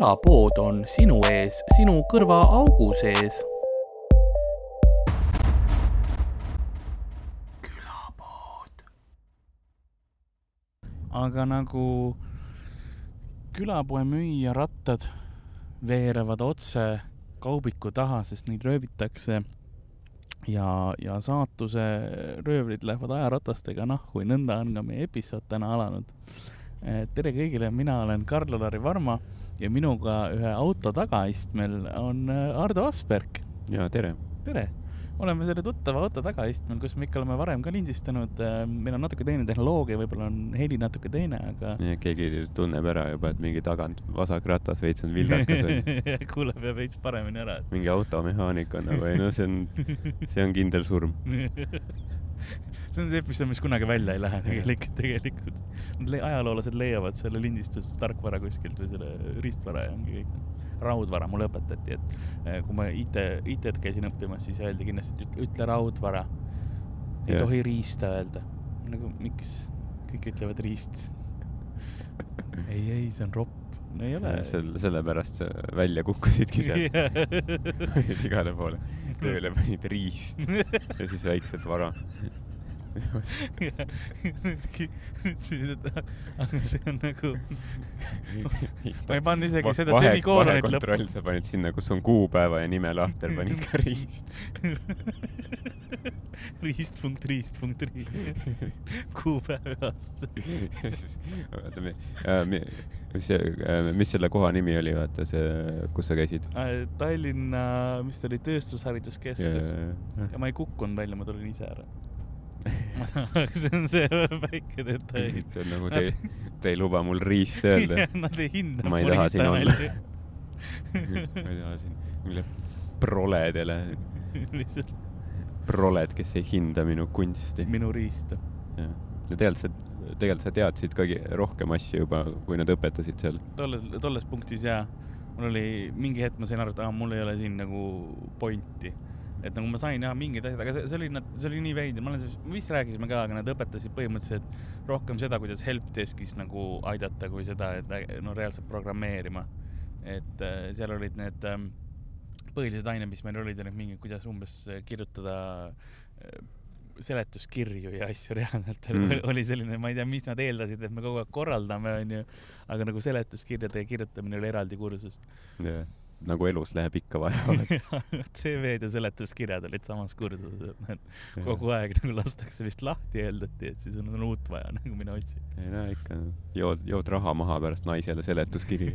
külapood on sinu ees, sinu kõrvaaugu sees. külapood. aga nagu külapoe müüja rattad veerevad otse kaubiku taha, sest neid röövitakse ja, ja saatuse röövlid lähevad ajaratastega nahku ja nõnda on ka meie episood täna alanud. Tere kõigile, mina olen Karl-Lari Varma ja minuga ühe auto tagaistmel on Ardo Asperg. ja tere. tere oleme selle tuttava auto tagaistmel, kus me ikka oleme varem ka lindistanud. Äh, meil on natuke teine tehnoloogia, võib-olla on heli natuke teine, aga. keegi tunneb ära juba, et mingi tagant vasak ratas veits on vildakas kuuleb ja veits paremini ära. mingi automehaanik on nagu, ei no see on, see on kindel surm see on see episood, mis kunagi välja ei lähe tegelikult, tegelikult. ajaloolased leiavad selle lindistustarkvara kuskilt või selle riistvara ja ongi kõik raudvara mulle õpetati, et eh, kui ma IT, IT-d käisin õppimas, siis öeldi kindlasti, et ütle raudvara. ei yeah. tohi riista öelda. nagu miks kõik ütlevad riist ei, ei, see on ropp. no ei ole. selle, sellepärast sa välja kukkusidki seal igale poole. Tööle panid riist ja siis väiksed vara aga see on nagu ma ei pannud isegi seda semikoolonit lõppu. kontroll, sa panid sinna, kus on kuupäeva ja nime lahter, panid ka riist riist punkt riist punkt riist. kuupäev ja aasta. oota, mis see, äh, mis selle koha nimi oli, vaata see, kus sa käisid? Äh, Tallinna, mis ta oli, Tööstushariduskeskus. ja ma ei kukkunud välja, ma tulin ise ära see on see väike detail. see on nagu te, te ei luba mul riist öelda. Nad ei hinda. ma ei taha siin olla. ma ei taha siin mingile proledele. lihtsalt. proled, kes ei hinda minu kunsti. minu riista. jah, ja tegelikult sa, tegelikult sa teadsid ka rohkem asju juba, kui nad õpetasid seal. tolles, tolles punktis jaa. mul oli mingi hetk, ma sain aru, et aa, mul ei ole siin nagu pointi et nagu ma sain jah mingid asjad, aga see, see oli, see oli nii veider, ma olen, me vist rääkisime ka, aga nad õpetasid põhimõtteliselt rohkem seda, kuidas helpdeskis nagu aidata, kui seda, et no reaalselt programmeerima. et äh, seal olid need äh, põhilised ained, mis meil olid, olid mingid, kuidas umbes kirjutada äh, seletuskirju ja asju reaalselt. Mm. oli selline, ma ei tea, mis nad eeldasid, et me kogu aeg korraldame, onju, aga nagu seletuskirjade kirjutamine oli eraldi kursus. Yeah nagu elus läheb ikka vaja CV-d ja seletuskirjad olid samas kursuses, et need kogu aeg nagu lastakse vist lahti, eeldati, et siis on, on uut vaja nagu mine otsi. ei no ikka, jood, jood raha maha pärast naisele seletuskiri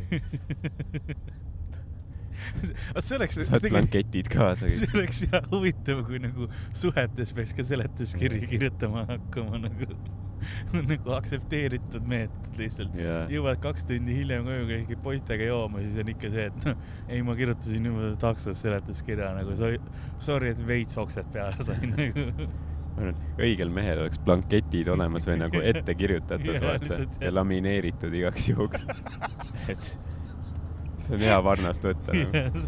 see oleks. saad blanketid kaasa. see oleks jah huvitav, kui nagu suhetes peaks ka seletuskirja kirjutama hakkama nagu nagu aktsepteeritud meetod lihtsalt. Yeah.. jõuad kaks tundi hiljem koju, käid poistega jooma, siis on ikka see, et noh, ei, ma kirjutasin juba taksos seletuskirja nagu sorry, et veits oksed peale sain nagu. Ma arvan, õigel mehel oleks blanketid olemas või nagu ette kirjutatud ja, vaata ja lamineeritud igaks juhuks. Et see on hea varnast võtta nagu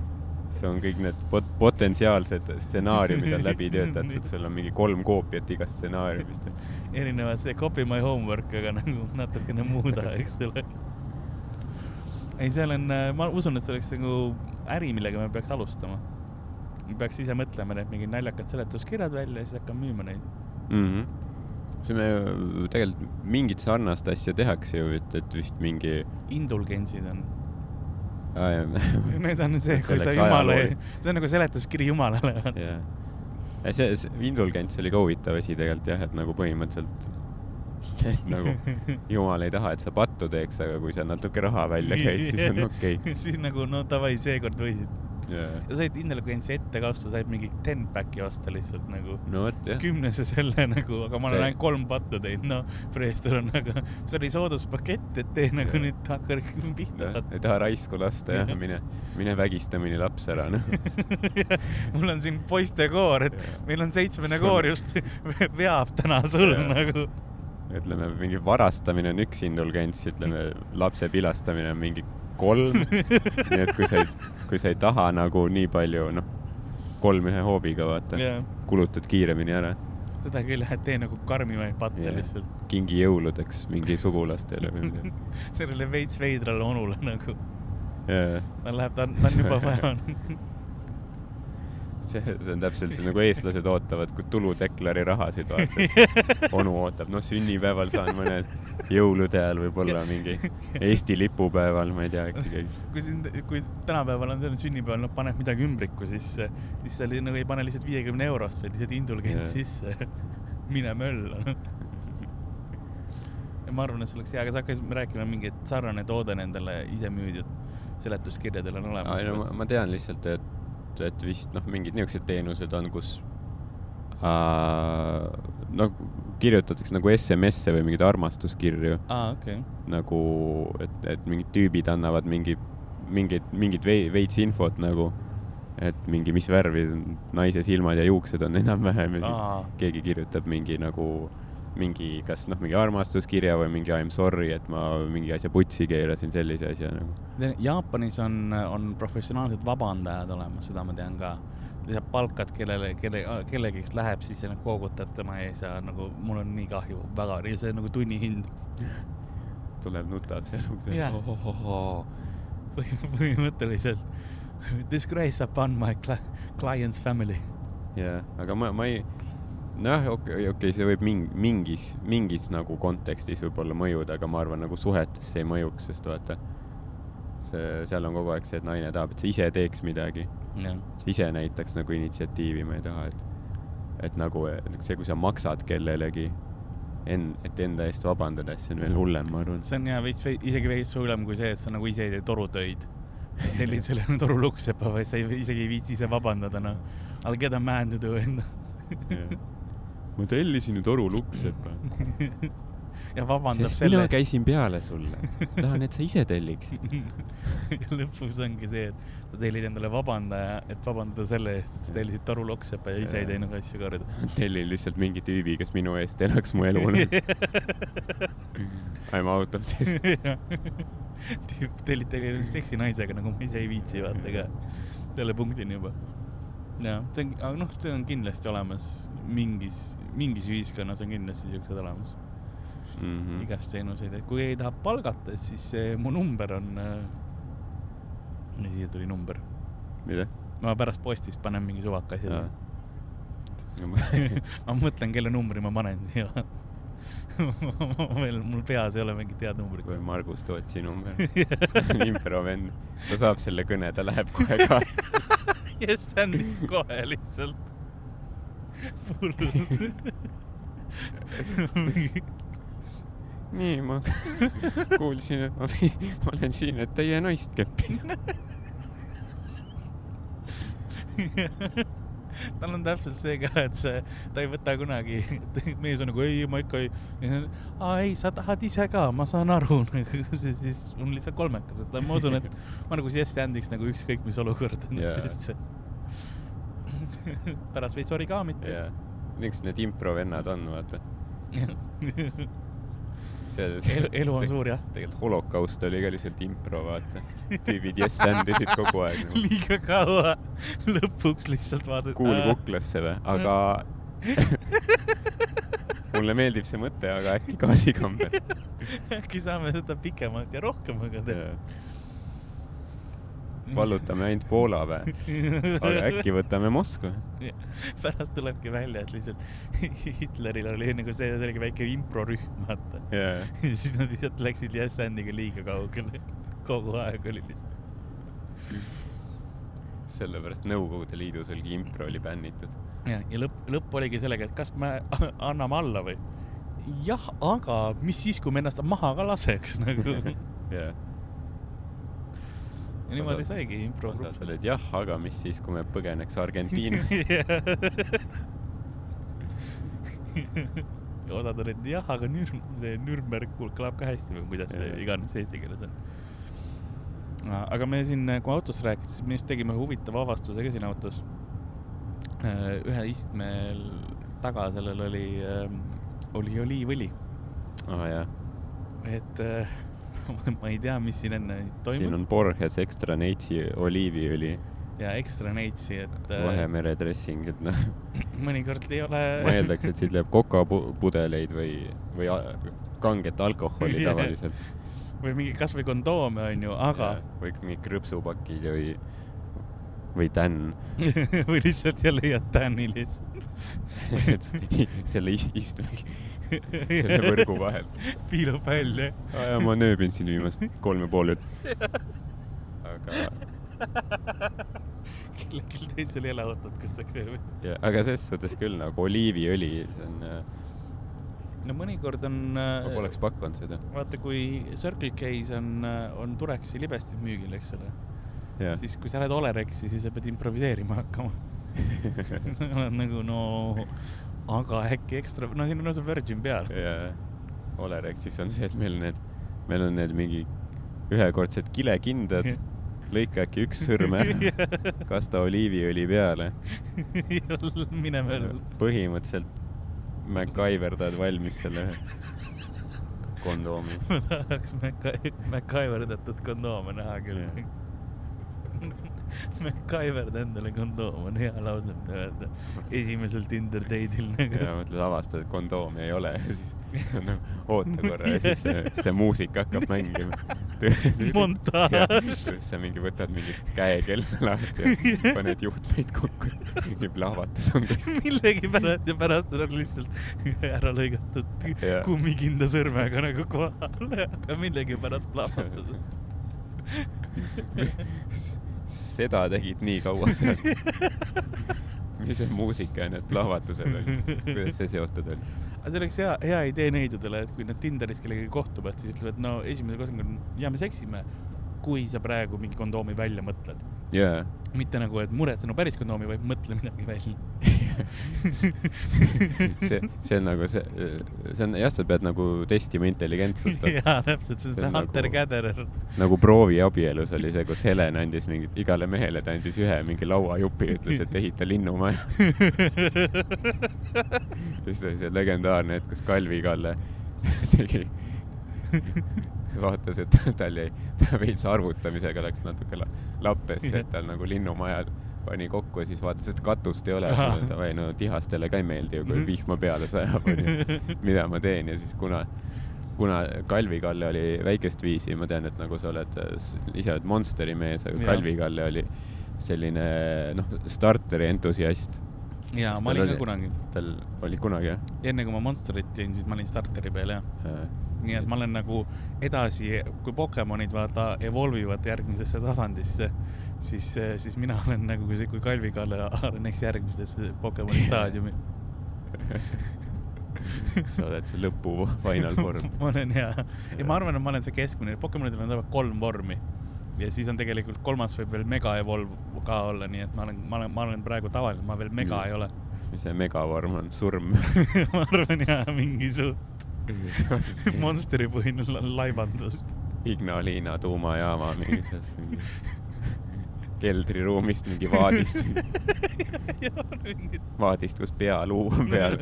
see on kõik need pot potentsiaalsed stsenaariumid on läbi töötatud, sul on mingi kolm koopiat igast stsenaariumist. Erinevad, see copy my homework, aga nagu natukene muuda, eks ole. ei, seal on, äh, ma usun, et see oleks nagu äri, millega me peaks alustama. me peaks ise mõtlema need mingid naljakad seletuskirjad välja ja siis hakkame müüma neid mm. -hmm see me ju tegelikult mingit sarnast asja tehakse ju, et, et vist mingi. indulgentsid on Need on see, kui sa jumala, see on nagu seletuskiri jumalale. jah, see, see indulgents oli ka huvitav asi tegelikult jah, et nagu põhimõtteliselt et nagu jumal ei taha, et sa pattu teeks, aga kui sa natuke raha välja käid, siis on okei okay. siis nagu no davai, seekord võisid yeah.. ja said indulgentsi ette ka osta, said mingi ten pack'i osta lihtsalt nagu no,. kümnese selle nagu, aga ma olen ainult kolm pattu teinud, no preestor on, aga see oli sooduspakett, et tee nagu yeah. nüüd hakka pihta. ei taha raisku lasta jah, mine, mine vägista mõni laps ära, noh mul on siin poistekoor, et yeah. meil on seitsmene koor just veab täna sul yeah. nagu ütleme, mingi varastamine on üks indulgents, ütleme lapse pilastamine on mingi kolm nii et kui sa ei, kui sa ei taha nagu nii palju, noh, kolm ühe hoobiga, vaata yeah., kulutad kiiremini ära. seda küll, et tee nagu karmimaid patte yeah. lihtsalt. kingi jõuludeks mingi sugulastele või midagi sellele veits veidrale onule nagu. jaa, ta läheb, ta ta on juba vaja. see, see on täpselt see nagu eestlased ootavad, kui tuludeklari rahasid vaata. onu ootab, noh sünnipäeval saan mõned, jõulude ajal võib-olla mingi Eesti lipupäeval, ma ei tea, äkki käiks. kui siin, kui tänapäeval on selline sünnipäeval, noh, paned midagi ümbriku sisse, siis sa nagu ei pane lihtsalt viiekümne eurost, vaid lihtsalt indulgent Jah. sisse. mine mölla. ja ma arvan, et see oleks hea, aga sa hakkasid rääkima mingi, et sarnane toode nendele ise müüdud seletuskirjadel on olemas. ei no ma, ma tean lihtsalt, et, et vist noh, mingid niisugused teenused on, kus äh, noh, kirjutatakse nagu SMS-e või mingeid armastuskirju aa, okei. nagu, et, et mingid tüübid annavad mingi, mingit, mingit vei- veits infot nagu, et mingi, mis värvi naise silmad ja juuksed on enam-vähem ja siis aa, keegi kirjutab mingi nagu mingi, kas noh, mingi armastuskirja või mingi I m sorry, et ma mingi asja putsi keerasin, sellise asja nagu. Jaapanis on, on professionaalsed vabandajad olemas, seda ma tean ka. lihtsalt palkad kellele, kelle, kellegi, kes läheb, siis nagu koogutab tema ees ja nagu mul on nii kahju, väga, ja see on nagu tunnihind tuleb, nutab seal ukse yeah. Põhi- põhimõtteliselt. Disgrace upon my cli- client's family. jah, aga ma, ma ei, noh, okei okay,, okei okay,, see võib mingi, mingis, mingis nagu kontekstis võib-olla mõjuda, aga ma arvan, nagu suhetes see ei mõjuks, sest vaata, see, seal on kogu aeg see, et naine tahab, et sa ise teeks midagi, sa ise näitaks nagu initsiatiivi, ma ei taha, et, et nagu see, kui sa maksad kellelegi en-, et enda eest vabandada, siis see on veel hullem, ma arvan. see on jah veits, isegi veits hullem kui see, et sa nagu ise ei tee torutöid. tellid selle toru luksepa, vaid sa ei, isegi ei viitsi ise vabandada, noh. I will get a man to do it. Ma tellisin ju toru luksepa. ja vabandab sest mina selle. käisin peale sulle, tahan, et sa ise telliksid. ja lõpus ongi see, et sa tellid endale vabandaja, et vabandada selle eest, et sa tellisid toru loksepa ja ise ei teinud asju korda. tellin lihtsalt mingi tüübi, kes minu eest elaks mu elu. I m out of this. tellid, tellid seksi naisega, nagu ma ise ei viitsi, vaata ka. selle punktini juba. jah, see on, aga noh, see on kindlasti olemas mingis, mingis ühiskonnas on kindlasti siuksed olemas Mm -hmm. igast teenuseid, et kui ei taha palgata, siis see mu number on äh,. siia tuli number, mida? ma pärast postist panen mingi suvaka asja ma mõtlen, kelle numbri ma panen siia. veel, mul peas ei ole mingit head numbrit. kui Margus Tootsi number improvend, ta saab selle kõne, ta läheb kohe kaasa. See on kohe lihtsalt. nii, ma kuulsin, et ma, ma olen siin, et teie naist keppida. tal on täpselt see ka, et see, ta ei võta kunagi, mees on nagu ei, ma ikka ei, aa ei, sa tahad ise ka, ma saan aru, siis on lihtsalt kolmekas, et ma usun, et ma nagu yes and'iks nagu ükskõik mis olukord. Siis pärast veits origaamit jaa, niisugused need improvennad on, vaata. see, see elu, elu on suur jah. tegelikult holokaust oli ka lihtsalt impro, vaata. tüübid yes andisid kogu aeg nagu.. liiga kaua, lõpuks lihtsalt vaatad. kuul kuklasse või, aga mulle meeldib see mõte, aga äkki gaasikamber. äkki saame seda pikemalt ja rohkemaga teha. vallutame ainult Poola või? aga äkki võtame Moskva? pärast tulebki välja, et lihtsalt Hitleril oli nagu see, see oligi väike improrühm, vaata. jaa, ja siis nad lihtsalt läksid Yes Andiga liiga kaugele. kogu aeg oli lihtsalt. sellepärast Nõukogude Liidus oligi impro oli bännitud. ja, ja lõpp, lõpp oligi sellega, et kas me anname alla või? jah, aga mis siis, kui me ennast maha ka laseks nagu. jaa, ja niimoodi saigi impro. osad olid jah, aga mis siis, kui me põgeneks Argentiinasse. ja osad olid jah, aga Nürn-, see Nürnberg kõlab ka hästi või kuidas see iganes eesti keeles on. aga me siin, kui autost rääkida, siis me just tegime huvitava avastuse ka siin autos. ühe istmel taga sellel oli, oli oliivõli, aa jaa, et äh, ma ei tea, mis siin enne siin toimub on Borges Extra Neitsi oliiviõli, ja ekstra neitsi, et äh, Vahemere dressing, et noh, mõnikord ei ole. ma eeldaks, et siit läheb kokapudeleid või, või kanget alkoholi Jah. tavaliselt. või mingi kasvõi kondoome onju, aga või mingi krõpsupakid või, või tänn. või lihtsalt ja leiad Tänni lihtsalt. selle is- istme, selle võrgu vahel. piilub välja. ja ma nööbin siin viimast kolm ja pool ööd. aga, kellelgi teisel ei ole autot, kus saaks veel või? aga ses suhtes küll nagu oliiviõli, see on, no mõnikord on ma äh,, poleks pakkunud seda. vaata, kui Circle K-s on, on Turekesi libestid müügil, eks ole, siis kui sa lähed Olerexi, siis sa pead improviseerima hakkama. nagu no, aga äkki ekstra, no siin on lausa Virgin peal. ja Olerexis on see, et meil need, meil on need mingi ühekordsed kilekindad, lõika äkki üks sõrm ära, kasta oliiviõli peale. mine veel. põhimõtteliselt MacGyverdad valmis selle kondoomi. ma tahaks Mac-, MacGyverdatud kondoome näha küll Jah.. MacGyverd endale kondoom on hea lause, mida öelda esimesel Tinder date'il ja nagu. mõtled, avastad, et kondoomi ei ole ja siis nagu oota korra ja siis see, see muusika hakkab mängima. montaaž. sa mingi võtad mingit käekella lahti ja paned juhtmeid kokku. mingi plahvatus on kuskil. millegipärast ja pärast on lihtsalt ära lõigatud kummikinda sõrmega nagu kohale, aga millegipärast plahvatus. Seda tegid nii kaua seal. mis see muusika ja need plahvatused olid, kuidas see seotud oli? aga see oleks hea, hea idee neidudele, et kui nad Tinderis kellegagi kohtuvad, siis ütlevad, no esimese kohtumisel on, ja me seksime, kui sa praegu mingi kondoomi välja mõtled. jaa. mitte nagu, et muretse no päris kondoomi, vaid mõtle midagi välja. see, see on nagu see, see on jah, sa pead nagu testima intelligentsust. jaa, täpselt, see on See Hunter nagu- Gatherer. nagu prooviabielus oli see, kus Helen andis mingi, igale mehele ta andis ühe mingi lauajupi, ütles, et ehita linnumaja. siis oli see legendaarne hetk, kus Kalvi Kalle tegi, vaatas, et tal jäi, ta veits arvutamisega läks natuke la, lappesse, et tal nagu linnumaja pani kokku ja siis vaatas, et katust ei ole davai, no tihastele ka ei meeldi ju, kui Mhm. vihma peale sajab, onju. mida ma teen ja siis kuna, kuna Kalvi Kalle oli väikest viisi, ma tean, et nagu sa oled, ise oled Monsteri mees, aga Jah. Kalvi Kalle oli selline noh, starteri entusiast. jaa, ma olin oli- ka kunagi. tal oli kunagi jah enne kui ma Monsterit jõin, siis ma olin starteri peal, jah. äh,? nii et ma olen nagu edasi, kui Pokemonid vaata evolve ivad järgmisesse tasandisse, siis, siis mina olen nagu see, kui Kalvi Kalle areneks järgmisesse Pokemoni staadiumi. sa oled see lõpu final vorm. ma olen ja, ja ma arvan, et ma olen see keskmine, Pokemonidel on tavaliselt kolm vormi ja siis on tegelikult kolmas võib veel mega evolve ka olla, nii et ma olen, ma olen, ma olen praegu tavaline, ma veel mega Mm. ei ole. mis see megavorm on, surm? ma arvan jaa, mingi suht monsteripõhine la- laibandus. Ignalina tuumajaama mingis mingi keldriruumist mingi vaadist, vaadist, kus pealuu on peal,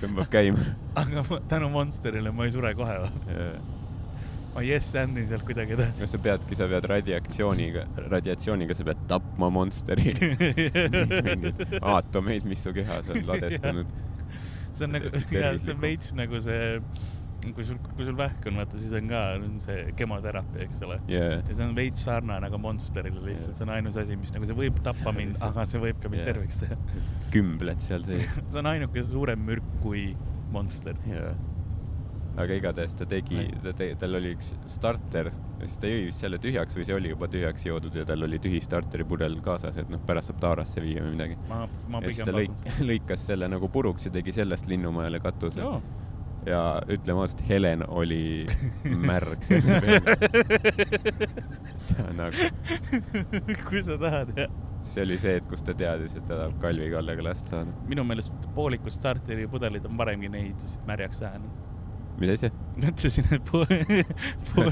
tõmbab käima. aga tänu Monsterile ma ei sure kohe. Ma yes and'in sealt kuidagi edasi. kas sa peadki, sa pead radiatsiooniga, radiatsiooniga sa pead tapma monsteri mingeid aatomeid, mis su kehas on ladestanud. see on nagu, see on veits nagu see, kui sul, kui sul vähk on, vaata, siis on ka see kemoteraapia, eks ole. jaa, ja see on veits sarnane ka Monsterile lihtsalt, see on ainus asi, mis nagu see võib tappa mind, aga see võib ka mind Jaa. terveks teha. kümbled seal sees. see on ainuke suurem mürk kui Monster. jaa. Aga igatahes ta tegi ta tegi, tal oli üks starter siis ta jõi vist selle tühjaks või see oli juba tühjaks joodud ja tal oli tühi starteri pudel kaasas, et noh, pärast saab taarasse viia või midagi. ja siis ta lõik-, lõikas selle nagu puruks ja tegi sellest linnumajale katuse pakun. ja ütleme ausalt, Helen oli märg selle peale. ta nagu, kui sa tahad, jah. see oli see, et kus ta teadis, et ta tahab Kalvi Kallega last saada. minu meelest poolikud starteri pudelid on varemgi neid lihtsalt märjaks ajanud. Mis asi? ma ütlesin, et po- po-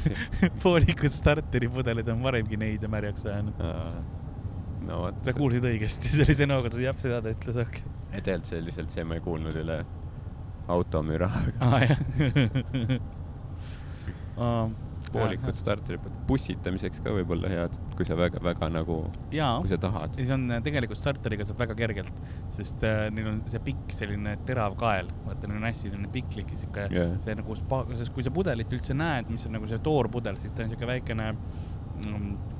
poolikud starteri pudelid on varemgi neid ja märjaks ajanud. no vot. sa kuulsid õigesti, see oli see noogutus, jah, seda ta ütles, okei ei tegelikult see lihtsalt see, ma ei kuulnud üle automüra. okay.. aa, jah. poolikud starterid, bussitamiseks ka võib-olla head, kui sa väga-väga nagu, kui, sa tahad. ja see on äh, tegelikult starteriga saab väga kergelt, sest äh, neil on see pikk selline terav kael, vaata neil on hästi selline piklik ja siuke jah, see nagu spa-, sest kui sa pudelit üldse näed, mis on nagu see toorpudel, siis ta on siuke väikene mm,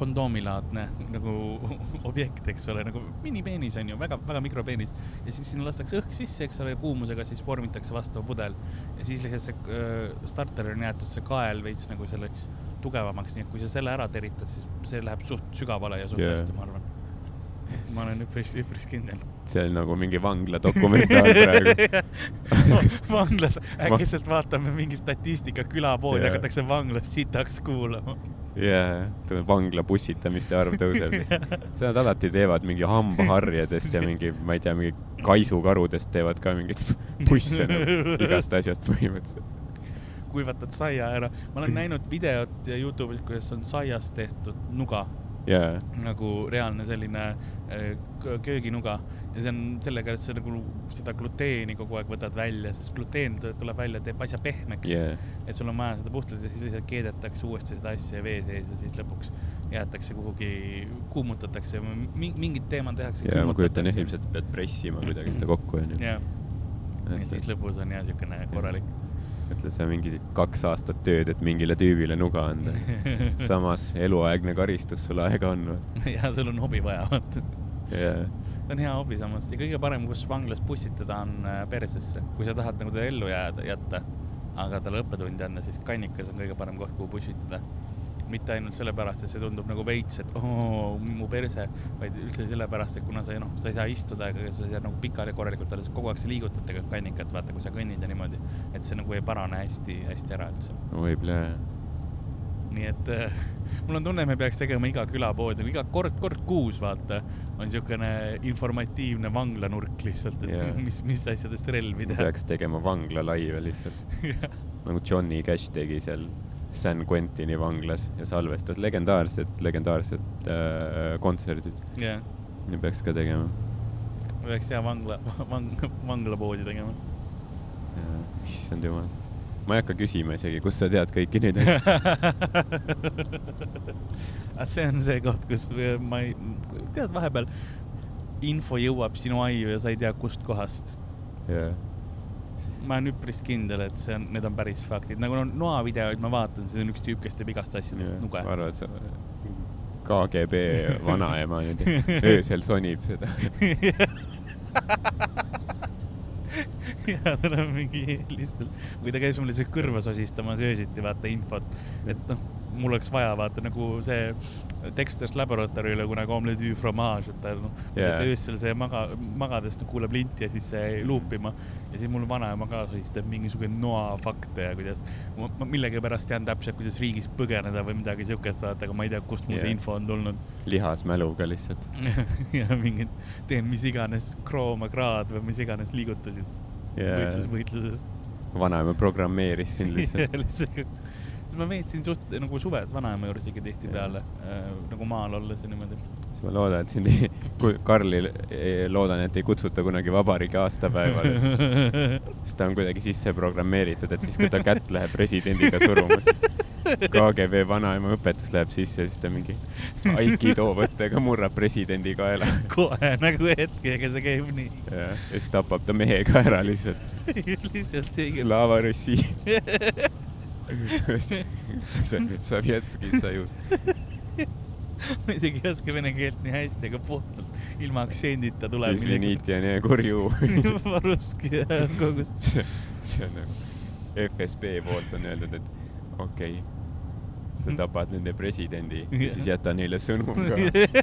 kondoomilaadne nagu objekt, eks ole, nagu minipeenis on ju, väga, väga mikropeenis. ja siis sinna lastakse õhk sisse, eks ole, kuumusega siis vormitakse vastav pudel ja siis lihtsalt see äh, starter on jäetud see kael veits nagu selleks tugevamaks, nii et kui sa selle ära teritad, siis see läheb suht sügavale ja suht yeah. hästi, ma arvan. ma olen üpris, üpris kindel. see on nagu mingi vangla dokumentaal praegu. vanglas, Ma- äkki sealt vaatame mingi statistika, külapoodi Jaa. hakatakse vanglas sitaks kuulama. jaa, tuleb vangla bussitamiste arv tõuseb. seda nad alati teevad mingi hambaharjadest ja mingi, ma ei tea, mingi kaisukarudest teevad ka mingeid busse nagu igast asjast põhimõtteliselt. kuivatad saia ära, ma olen näinud videot Youtube'is, kuidas on saiast tehtud nuga, jaa, nagu reaalne selline äh, kö- kööginuga ja see on sellega, et sa nagu seda gluteeni kogu aeg võtad välja, sest gluteen tuleb välja, teeb asja pehmeks jaa, et sul on vaja seda puhtalt ja siis lihtsalt keedetakse uuesti seda asja vee sees ja siis lõpuks jäetakse kuhugi, kuumutatakse, mingid teemad tehakse. jaa, ma kujutan jah, ilmselt pead pressima kuidagi seda kokku onju. jah, ja siis lõpus on jah siukene korralik. ütle sa mingi kaks aastat tööd, et mingile tüübile nuga anda. samas eluaegne karistus sul aega on. ja sul on hobi vaja, vaata. jaa, see on hea hobi samas ja kõige parem, kus vanglas pussitada, on äh, persesse, kui sa tahad nagu teda ellu jääda, jätta, aga talle õppetundi anda, siis kannikas on kõige parem koht, kuhu pussitada. mitte ainult sellepärast, et see tundub nagu veits, et oo, mu perse, vaid üldse sellepärast, et kuna sa noh, sa ei saa istuda ega sa ei saa nagu pikali korralikult olla, kogu aeg sa liigutad tegelikult kannikat, vaata, kui sa kõnnid ja niimoodi, et see nagu ei parane hästi-hästi ära üldse. võib-olla jah. Nii et äh, mul on tunne, me peaks tegema iga külapood nagu iga kord, kord kuus, vaata, on niisugune informatiivne vanglanurk lihtsalt, et yeah. mis, mis asjadest relvi teha. peaks tegema vangla laive lihtsalt. nagu Johnny Cash tegi seal San Quentini vanglas ja salvestas legendaarsed, legendaarsed äh, kontserdid. jah, ja peaks ka tegema. peaks hea vangla, vang-, vanglapoodi tegema. issand jumal. Ma ei hakka küsima isegi, kust sa tead kõiki neid asju. see on see koht, kus ma ei, tead, vahepeal info jõuab sinu aiu ja sa ei tea, kust kohast. jaa, ma olen üpris kindel, et see on, need on päris faktid, nagu no, noavideoid ma vaatan, siis on üks tüüp, kes teeb igast asjadest nuge ma. arvan, et sa KGB vanaema niimoodi öösel sonib seda. ja tal on mingi lihtsalt, või ta käis mul lihtsalt kõrva sosistamas öösiti, vaata infot, et noh, mul oleks vaja vaata nagu see Dexter's Laboratory'le kunagi Omelette du fromage, et ta noh yeah., öösel see maga, magades noh, kuulab linti ja siis see jäi luupima ja siis mul vanaema ka sosistab mingisugune noa fakte ja kuidas ma, ma millegipärast tean täpselt, kuidas riigist põgeneda või midagi siukest, vaata, aga ma ei tea, kust mul yeah. see info on tulnud lihasmäluga lihtsalt. ja mingid, teen mis iganes krooma kraad või mis iganes liigutusid võitlus, võitluses. vanaema programmeeris sind lihtsalt. Ma veetsin suht nagu suved vanaema juures ikka tihtipeale äh, nagu maal olles ja niimoodi. siis ma loodan, et sind ei, Karli loodan, et ei kutsuta kunagi vabariigi aastapäevale, sest ta on kuidagi sisse programmeeritud, et siis, kui ta kätt läheb presidendiga suruma, siis KGB vanaema õpetus läheb sisse, siis ta mingi aikido võttega murrab presidendi kaela kohe nagu hetkega see käib nii. ja siis tapab ta mehe ka ära lihtsalt. lihtsalt. Slava Russi. Savjetski Sajus. ma isegi ei oska vene keelt nii hästi, aga puhtalt ilma aktsendita tuleb. Kurju. Varuski kogu see. see, on nagu FSB poolt on öeldud, et okei okay,, sa tapad nende presidendi ja siis jäta neile sõnum ka.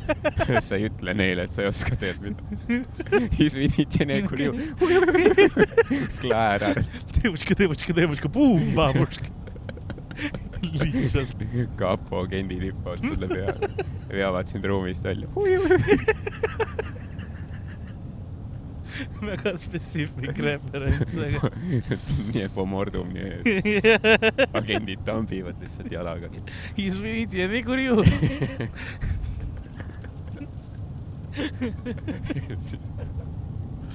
sa ei ütle neile, et sa ei oska tead midagi. Kläär. Tõuske, tõuske, tõuske, puum, babuška. lihtsalt kapo agendid hüppavad sulle peale ja veavad sind ruumist välja. väga spetsiifiline referents, aga. nii et pomordum nii, et agendid tambivad lihtsalt jalaga. He's with you, vigor you.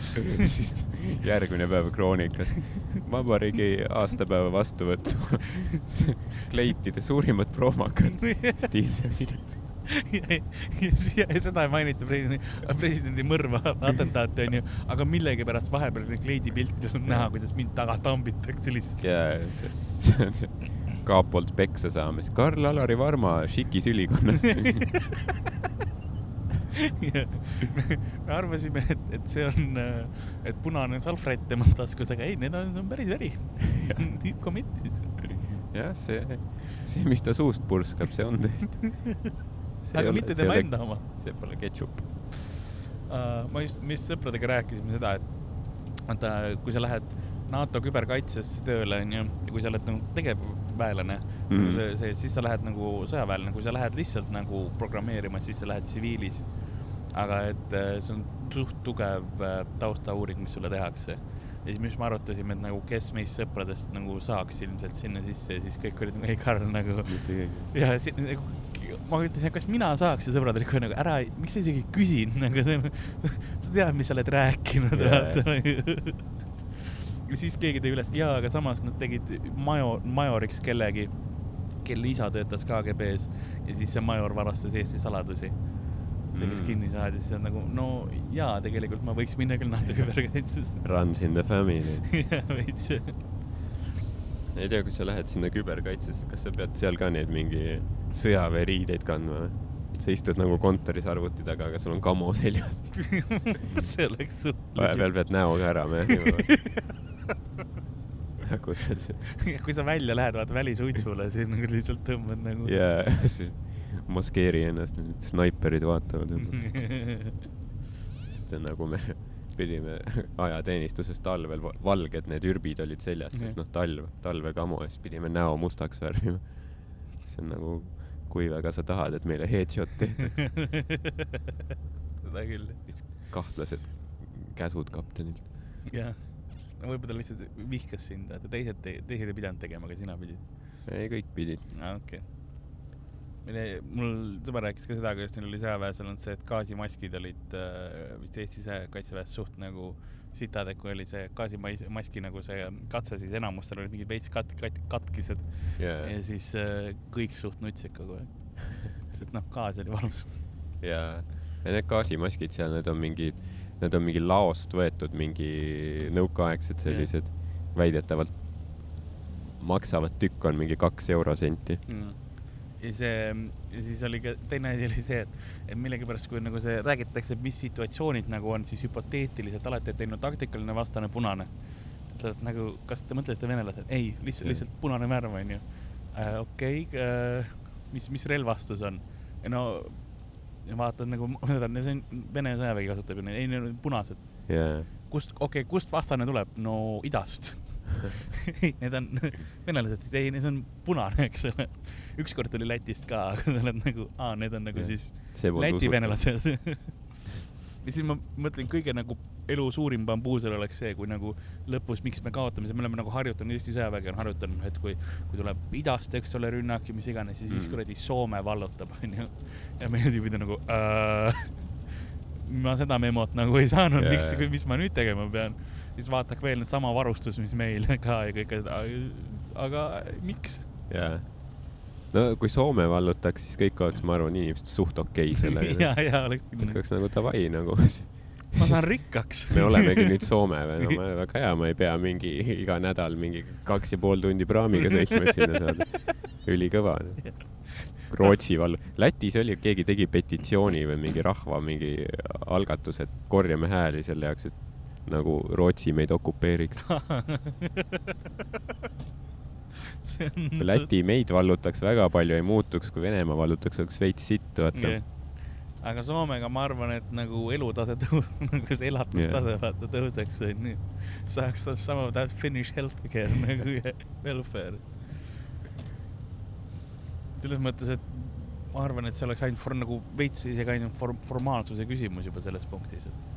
siis järgmine päev Kroonikas. vabariigi aastapäeva vastuvõttu. kleitide suurimad promakad, stiilsed inimesed ja, ja, ja seda ei mainita presidendi, presidendi mõrva atentaati onju, aga millegipärast vahepeal neid kleidipilte on näha, kuidas mind taga tambitakse lihtsalt. jaa, see, see on see kapolt peksa saamis. Karl-Alari Varma Šikis ülikonnast me arvasime, et, et see on, et punane salvrätt tema taskus, aga ei, need on, see on päris veri. tüüp commit'is. jah, see, see, mis ta suust purskab, see on tõesti. aga ole, mitte tema enda oma. see pole ketšup uh,. ma just, me just sõpradega rääkisime seda, et vaata, kui sa lähed NATO küberkaitsesse tööle, onju, ja kui sa oled nagu tegevväelane mm, -hmm. see, see, siis sa lähed nagu sõjaväelane, kui sa lähed lihtsalt nagu programmeerima, siis sa lähed tsiviilis aga et äh, see on suht tugev äh, taustauuring, mis sulle tehakse. ja siis, mis me arutasime, et nagu kes meist sõpradest nagu saaks ilmselt sinna sisse ja siis kõik olid ei Karl nagu. ja si, nagu, ma ütlesin, kas mina saaks ja sõbrad olid kohe nagu ära, miks sa isegi küsid, nagu sa, sa tead, mis sa oled rääkinud yeah., ja siis keegi tõi üles, jaa, aga samas nad tegid major, majoriks kellegi, kelle isa töötas KGB-s ja siis see major varastas Eesti saladusi see, kes mm. kinni saadi, siis on nagu no jaa, tegelikult ma võiks minna küll natuke küberkaitsesse. Runs in the family. jah, veits. ei tea, kui sa lähed sinna küberkaitsesse, kas sa pead seal ka neid mingi sõjaväeriideid kandma või? sa istud nagu kontoris arvuti taga, aga sul on kamo seljas see oleks suht. vahepeal pead näoga ära see. kui sa välja lähed, vaata välisuitsule, siis nagu lihtsalt tõmbad nagu. jaa, maskeeri ennast, snaiperid vaatavad sest nagu me pidime ajateenistuses talvel, valged need ürbid olid seljas, sest noh, talv, talvekamo ja siis pidime näo mustaks värvima. see on nagu, kui väga sa tahad, et meile headshot tehtaks seda küll. kahtlased käsud kaptenilt. jah, no võib-olla ta lihtsalt vihkas sind, vaata teised, teised ei pidanud tegema, aga sina pidid. ei, kõik pidid. aa, okei okay mul sõber rääkis ka seda, kuidas neil oli sõjaväes olnud see, et gaasimaskid olid äh, vist Eesti kaitseväes suht nagu sitad, et kui oli see gaasimaski nagu see katse, siis enamustel olid mingid veits kat-, kat-, katkised yeah. ja siis äh, kõik suht nutsid kogu aeg sest noh, gaas oli valus. jaa, ja need gaasimaskid seal, need on mingid, need on mingi laost võetud, mingi nõukaaegsed sellised yeah., väidetavalt maksavad tükk on mingi kaks eurosenti mm ja see, ja siis oli ka teine asi oli see, et, et millegipärast, kui nagu see räägitakse, mis situatsioonid nagu on, siis hüpoteetiliselt alati, et ei no taktikaline vastane punane. sa oled nagu, kas te mõtlete venelased? ei, lihtsalt, lihtsalt punane värv onju äh,. okei okay, äh,, mis, mis relvastus on? no ja vaatad nagu, see on Vene sõjavägi kasutab ju neid, ei need on punased yeah.. kust, okei okay,, kust vastane tuleb? no idast need on venelased, ei, see on punane, eks ole. ükskord tuli Lätist ka, aga sa oled nagu, aa, need on nagu ja. siis Läti venelased ja siis ma mõtlen, kõige nagu elu suurim bambuusel oleks see, kui nagu lõpus, miks me kaotame, me oleme nagu harjutanud, Eesti sõjavägi on harjutanud, et kui, kui tuleb idast, eks ole, rünnak ja mis iganes ja siis mm. kuradi Soome vallutab, onju. ja meie tüübid on nagu äh, ma seda memot nagu ei saanud yeah., miks, mis ma nüüd tegema pean siis vaataks veel sama varustus, mis meil ka ja kõik, aga miks? jaa. no kui Soome vallutaks, siis kõik oleks, ma arvan, inimesed suht okei okay sellega ja, ja oleks küll. oleks nagu davai nagu ma saan rikkaks me olemegi nüüd Soome või, no ma, väga hea, ma ei pea mingi iga nädal mingi kaks ja pool tundi praamiga sõitma, et sinna saada. ülikõva no. Rootsi vallu, Lätis oli, keegi tegi petitsiooni või mingi rahva mingi algatus, et korjame hääli selle jaoks, et nagu Rootsi meid okupeeriks Läti meid vallutaks väga palju, ei muutuks, kui Venemaa vallutaks, oleks veits sitt, vaata okay.. aga Soomega ma arvan, et nagu elutase tõu-, nagu see elatustase yeah. vaata tõuseks, onju. saaks of that Finnish healthcare nagu welfare. selles mõttes, et ma arvan, et see oleks ainult for, nagu veits isegi ainult form, formaalsuse küsimus juba selles punktis, et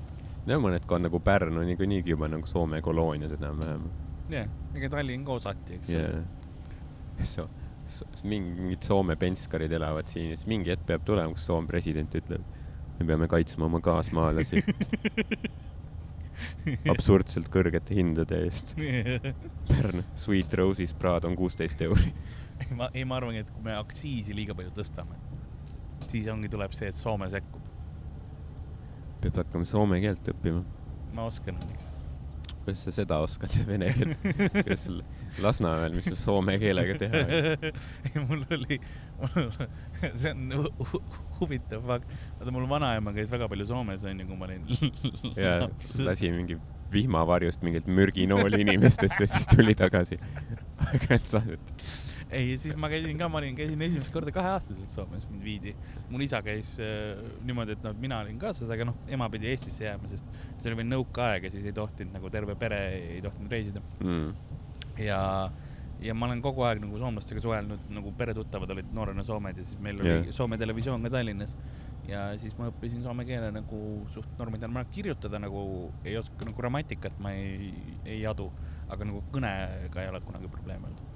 no mõned on nagu Pärnu niikuinii juba nagu Soome kolooniad enam-vähem. jah yeah., ega Tallinn ka osati, eks yeah. ole. So, so, mingid Soome penskarid elavad siin ja siis mingi hetk peab tulema, kus Soome president ütleb, me peame kaitsma oma kaasmaalasi absurdselt kõrgete hindade eest. Pärnu Sweet Rose'is praad on kuusteist euri. ei, ma, ei, ma arvangi, et kui me aktsiisi liiga palju tõstame, siis ongi, tuleb see, et Soome sekkub. Peab hakkama soome keelt õppima. ma oskan õnneks. kuidas sa seda oskad, vene keelt? kas Lasnamäel, mis sul soome keelega teha on? ei, mul oli, see on hu- hu- huvitav fakt. vaata, mul vanaema käis väga palju Soomes onju, kui ma olin ja laps. lasi mingi vihmavarjust mingeid mürginooli inimestesse, siis tuli tagasi. aeg-ajalt saadet. ei, siis ma käisin ka, ma olin, käisin esimest korda kaheaastaselt Soomes, mind viidi. mul isa käis äh, niimoodi, et noh, mina olin kaasas, aga noh, ema pidi Eestisse jääma, sest see oli veel nõukaaeg ja siis ei tohtinud nagu terve pere ei tohtinud reisida. Mm. ja, ja ma olen kogu aeg nagu soomlastega suhelnud, nagu peretuttavad olid noorena Soomed ja siis meil oli yeah. Soome televisioon ka Tallinnas. ja siis ma õppisin soome keele nagu suht normaalselt, ma kirjutada nagu ei oska, nagu grammatikat ma ei, ei adu, aga nagu kõnega ei ole kunagi probleeme olnud.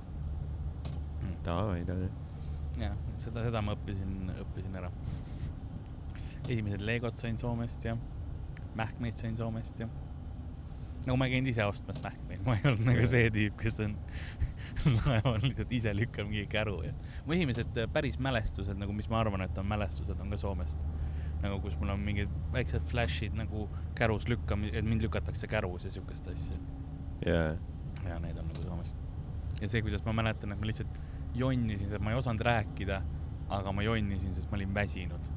Davai, davai. jah, seda, seda ma õppisin, õppisin ära. esimesed Legod sain Soomest ja mähkmeid sain Soomest ja. nagu ma ei käinud ise ostmas mähkmeid, ma ei olnud nagu see tüüp, kes on laeval lihtsalt ise lükkab mingi käru ja. mu esimesed äh, päris mälestused nagu, mis ma arvan, et on mälestused, on ka Soomest. nagu kus mul on mingid väiksed flash'id nagu kärus lükkami-, et mind lükatakse kärus ja siukest asja jaa. ja need on nagu Soomest. ja see, kuidas ma mäletan, et ma lihtsalt jonnisin, sest ma ei osanud rääkida, aga ma jonnisin, sest ma olin väsinud.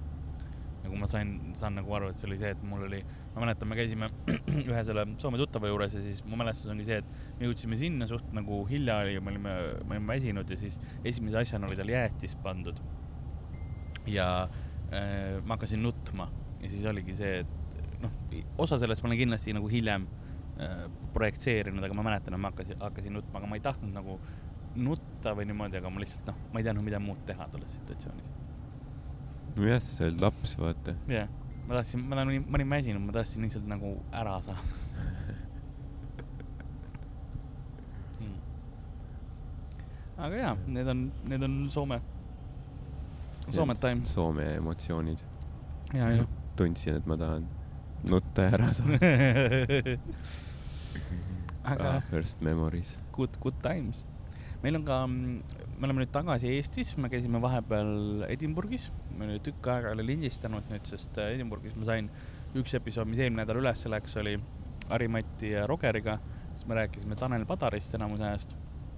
nagu ma sain, saan nagu aru, et see oli see, et mul oli, ma mäletan, me käisime ühe selle Soome tuttava juures ja siis mu mälestus ongi see, et me jõudsime sinna suht nagu hilja oli ja me olime, me olime väsinud ja siis esimese asjana oli tal jäätis pandud. ja äh, ma hakkasin nutma ja siis oligi see, et noh, osa sellest ma olen kindlasti nagu hiljem äh, projekteerinud, aga ma mäletan, et ma hakkasin, hakkasin nutma, aga ma ei tahtnud nagu nutta või niimoodi, aga ma lihtsalt noh, ma ei teadnud, mida muud teha tolles situatsioonis. jah, sa oled laps, vaata. jah yeah., ma tahtsin, ma olin, ma olin väsinud, ma tahtsin lihtsalt nagu ära saada mm.. aga jaa, need on, need on Soome, Soome time. Soome emotsioonid. ja, ja. tundsin, et ma tahan nutta ja ära saada. aga ah, first memories. good, good times. Meil on ka, me oleme nüüd tagasi Eestis, me käisime vahepeal Edinburgis, me nüüd tükk aega ei ole lindistanud nüüd, sest äh, Edinburgis ma sain üks episood, mis eelmine nädal üles läks, oli Harimati ja Rogeriga, siis me rääkisime Tanel Padarist enamuse ajast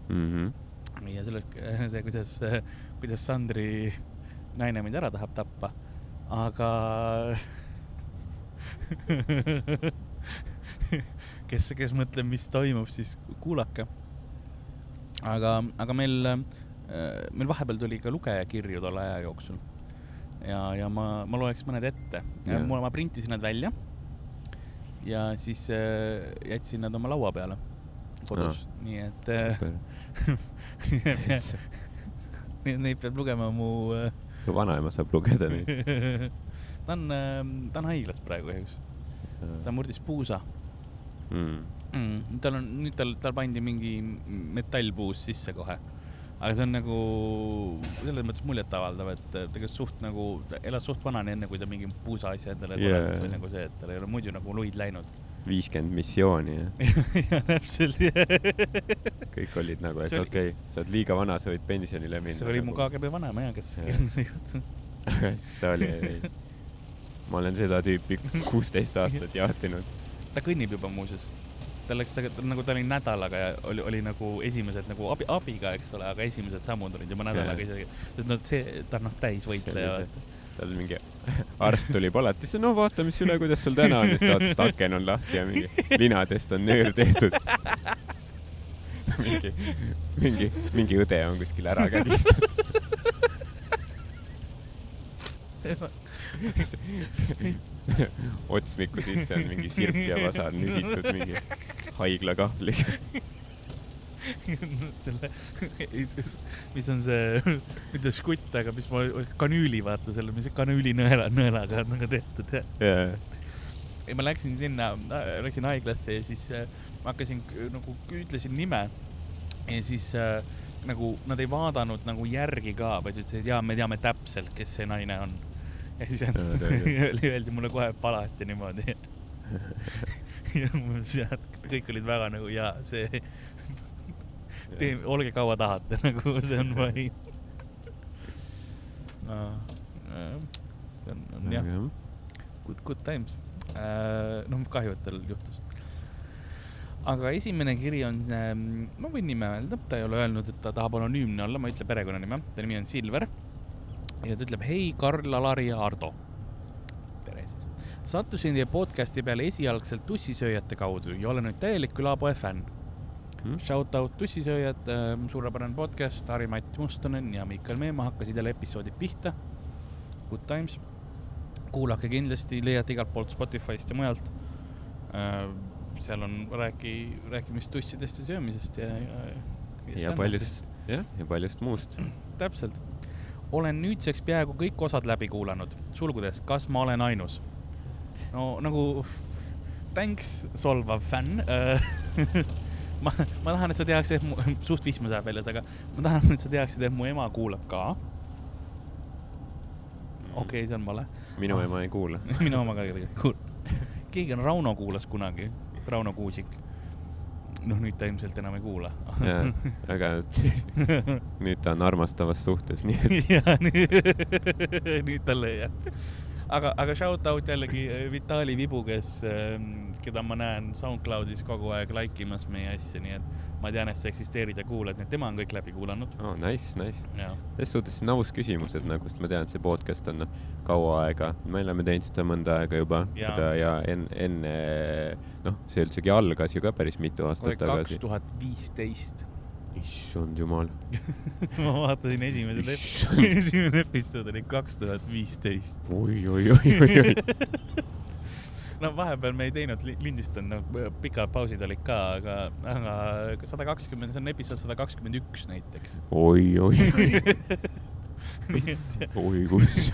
Mhm. ja selle, see, kuidas, kuidas Sandri naine mind ära tahab tappa, aga kes, kes mõtleb, mis toimub, siis kuulake. aga, aga meil, meil vahepeal tuli ka lugejakirju tolle aja jooksul ja, ja ma, ma loeks mõned ette. Mul, ma printisin nad välja ja siis äh, jätsin nad oma laua peale kodus, nii et äh. Neid peab lugema mu äh, su vanaema saab lugeda neid. ta on, ta on haiglas praegu kahjuks, ta murdis puusa mm.. mm,. tal on, nüüd tal, tal pandi mingi metallpuus sisse kohe. aga see on nagu selles mõttes muljetavaldav, et tegelikult suht nagu, ta elas suht vanani, enne kui ta mingi puusa asja endale Jaa. korraldas või nagu see, et tal ei ole muidu nagu luid läinud. viiskümmend missiooni ja ja täpselt, kõik olid nagu, et okei okay,, sa oled liiga vana, sa võid pensionile minna. see oli mu KGB vanaema ja kes Jah. kirjeldas seda juttu. siis ta oli, ma olen seda tüüpi kuusteist aastat jaatinud. ta kõnnib juba muuseas. Tal läks, nagu ta oli nädalaga ja oli, oli nagu esimesed nagu abi, abiga, eks ole, aga esimesed sammud olid juba nädalaga isegi. sest noh, see, ta on noh, täisvõitleja. tal mingi arst tuli palati, siis no vaata, mis üle, kuidas sul täna on, siis ta vaatas, et aken on lahti ja mingi linadest on nöör tehtud. mingi, mingi, mingi õde on kuskil ära kägistatud. otsmiku sisse on mingi sirp ja vasar nüsitud mingi haiglakahvliga. selle, mis on see, ütles kutt, aga mis ma, kanüüli, vaata selle, mis kanüülinõela, nõelaga on nagu tehtud, jaa, ei, ma läksin sinna, läksin haiglasse ja siis äh, ma hakkasin nagu, ütlesin nime ja siis äh, nagu nad ei vaadanud nagu järgi ka, vaid ütlesid, jaa, me teame täpselt, kes see naine on. Ja siis öeldi mulle kohe palati niimoodi. ja kõik olid väga nagu jaa, see, tee, olge kaua tahate, nagu see on fine. see on, on jah, good, good times. noh, kahju, et tal juhtus. aga esimene kiri on, ma võin nime öelda, ta ei ole öelnud, et ta tahab anonüümne olla, ma ei ütle perekonnanime, ta nimi on Silver. Ja ta ütleb, hei, Karl, Alari ja Ardo. tere siis. sattusin teie podcast'i peale esialgselt tussisööjate kaudu ja olen nüüd täielik külapoe fänn. Shout out tussisööjad, suurepärane podcast, Harri-Mati Mustonen ja Miikal Meemaa hakkasid jälle episoodid pihta. Good times. kuulake kindlasti, leiate igalt poolt Spotify'st ja mujalt. seal on räägi, rääkimist tussidest ja söömisest ja, ja. ja paljust, jah, ja paljust muust. täpselt. Olen nüüdseks peaaegu kõik osad läbi kuulanud, sulgudes, kas ma olen ainus? no nagu thanks, solvav fänn ma, ma tahan, et sa teaksid, et mu, suht vihma saab väljas, aga ma tahan, et sa teaksid, et mu ema kuulab ka. okei okay,, see on vale. minu ema ei kuula. minu oma ka tegelikult kuul-. keegi on, Rauno kuulas kunagi, Rauno Kuusik. noh, nüüd ta ilmselt enam ei kuula. jaa, aga nüüd ta on armastavas suhtes, nii et ja nüüd, talle jää. aga, aga shout out jällegi äh, Vitali Vibu, kes, keda ma näen SoundCloudis kogu aeg like imas meie asja, nii et ma tean, et sa eksisteerid ja kuulad, nii et tema on kõik läbi kuulanud. oh, nice, nice. selles suhtes see on aus küsimus, et nagu, sest ma tean, et see podcast on noh, kaua aega, me oleme teinud seda mõnda aega juba ja, ja enne, enne noh, see üldsegi algas ju ka päris mitu aastat kaks tagasi. tuhat viisteist. Issand jumal. ma vaatasin esimesed, Issand. esimene episood oli kaks tuhat viisteist. oi, oi, oi, oi, oi. no vahepeal me ei teinud, lindistanud, no pikad pausid olid ka, aga, aga sada kakskümmend, see on episood sada kakskümmend üks näiteks. oi, oi, oi, oi kus.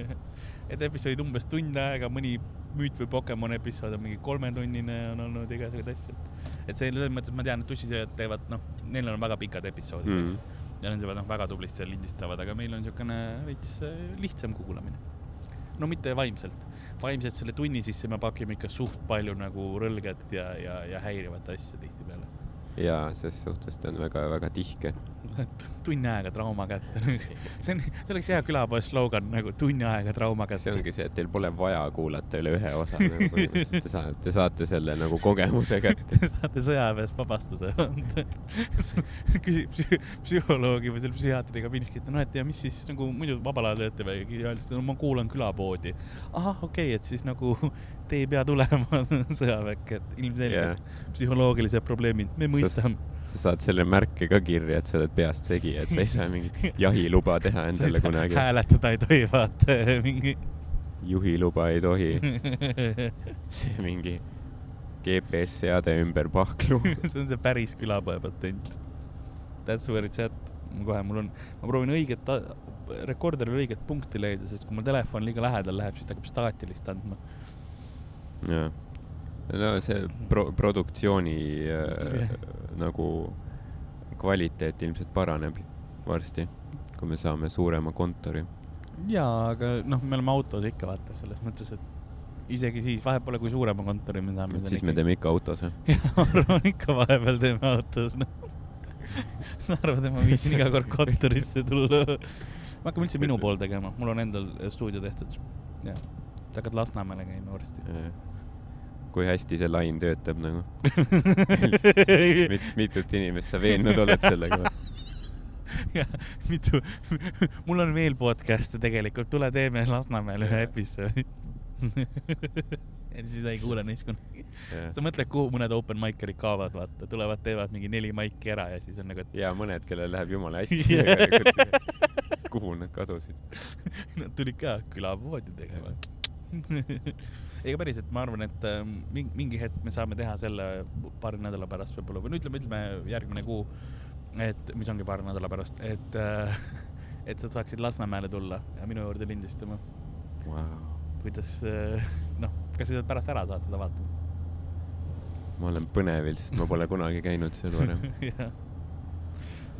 et episoodid umbes tund aega, mõni müüt või Pokemon episood on mingi kolmetunnine, on olnud igasuguseid asju. et see selles mõttes ma tean, et tussisööjad teevad, noh, neil on väga pikad episoodid Mm. mm., eks. ja nad teevad noh, väga tublisti seal lindistavad, aga meil on niisugune veits äh, lihtsam kuulamine. no mitte vaimselt, vaimselt selle tunni sisse me pakime ikka suht palju nagu rõlget ja, ja, ja häirivat asja tihtipeale. jaa, ses suhtes ta on väga-väga tihke. tunni aega trauma kätte. see on, see oleks hea külapoe slogan nagu tunni aega trauma kätte. see ongi see, et teil pole vaja kuulata üle ühe osa nagu te saate, te saate selle nagu kogemuse kätte. Te saate sõjaväest vabastuse. küsib psü- psühholoogi või selle psühhiaatri kabiinis, et noh, et ja mis siis nagu muidu vabal ajal teete või öeldakse, no ma kuulan külapoodi. ahah, okei okay,, et siis nagu te ei pea tulema sõjaväkke, et ilmselgelt yeah. psühholoogilised probleemid, me mõistame. sa saad selle märke ka kirja, et sa oled peast segi, et sa ei saa mingit jahiluba teha endale kunagi. hääletada ei tohi, vaata mingi. juhiluba ei tohi, see mingi GPS-seade ümber pahklu. see on see päris külapoe patent. That's where it's at. kohe mul on, ma proovin õiget, rekorderil õiget punkti leida, sest kui mul telefon liiga lähedal läheb, siis ta hakkab staatilist andma. jah, no see pro-, produktsiooni äh, Jah. nagu kvaliteet ilmselt paraneb varsti, kui me saame suurema kontori. jaa, aga noh, me oleme autos ikka vaata, selles mõttes, et isegi siis, vahet pole, kui suurema kontori me saame. siis me teeme ikka autos, jah? jah, ma arvan ikka vahepeal teeme autos, noh. sa arvad, et ma viitsin iga kord kontorisse tulla? me hakkame üldse minu pool tegema, mul on endal stuudio tehtud. jah, sa hakkad Lasnamäele käima varsti. Kui hästi see lain töötab nagu? Mit, mitut inimest sa veennud oled sellega? jah, mitu, mul on veel podcast'e tegelikult, tule teeme Lasnamäel ühe episoodi. siis ei kuule neist kunagi. sa mõtled, kuhu mõned open mic'erid kaovad, vaata, tulevad, teevad mingi neli maiki ära ja siis on nagu, et ja mõned, kellel läheb jumala hästi kuhu nad kadusid? nad tulid ka külapoodi tegema. Ega päriselt, ma arvan, et äh, mingi, mingi hetk me saame teha selle paari nädala pärast võib-olla või no ütleme, ütleme järgmine kuu, et mis ongi paari nädala pärast, et äh,, et sa saaksid Lasnamäele tulla ja minu juurde lindistama. Wow. kuidas äh, noh, kas sa sealt pärast ära saad seda vaatama? ma olen põnevil, sest ma pole kunagi käinud seal varem.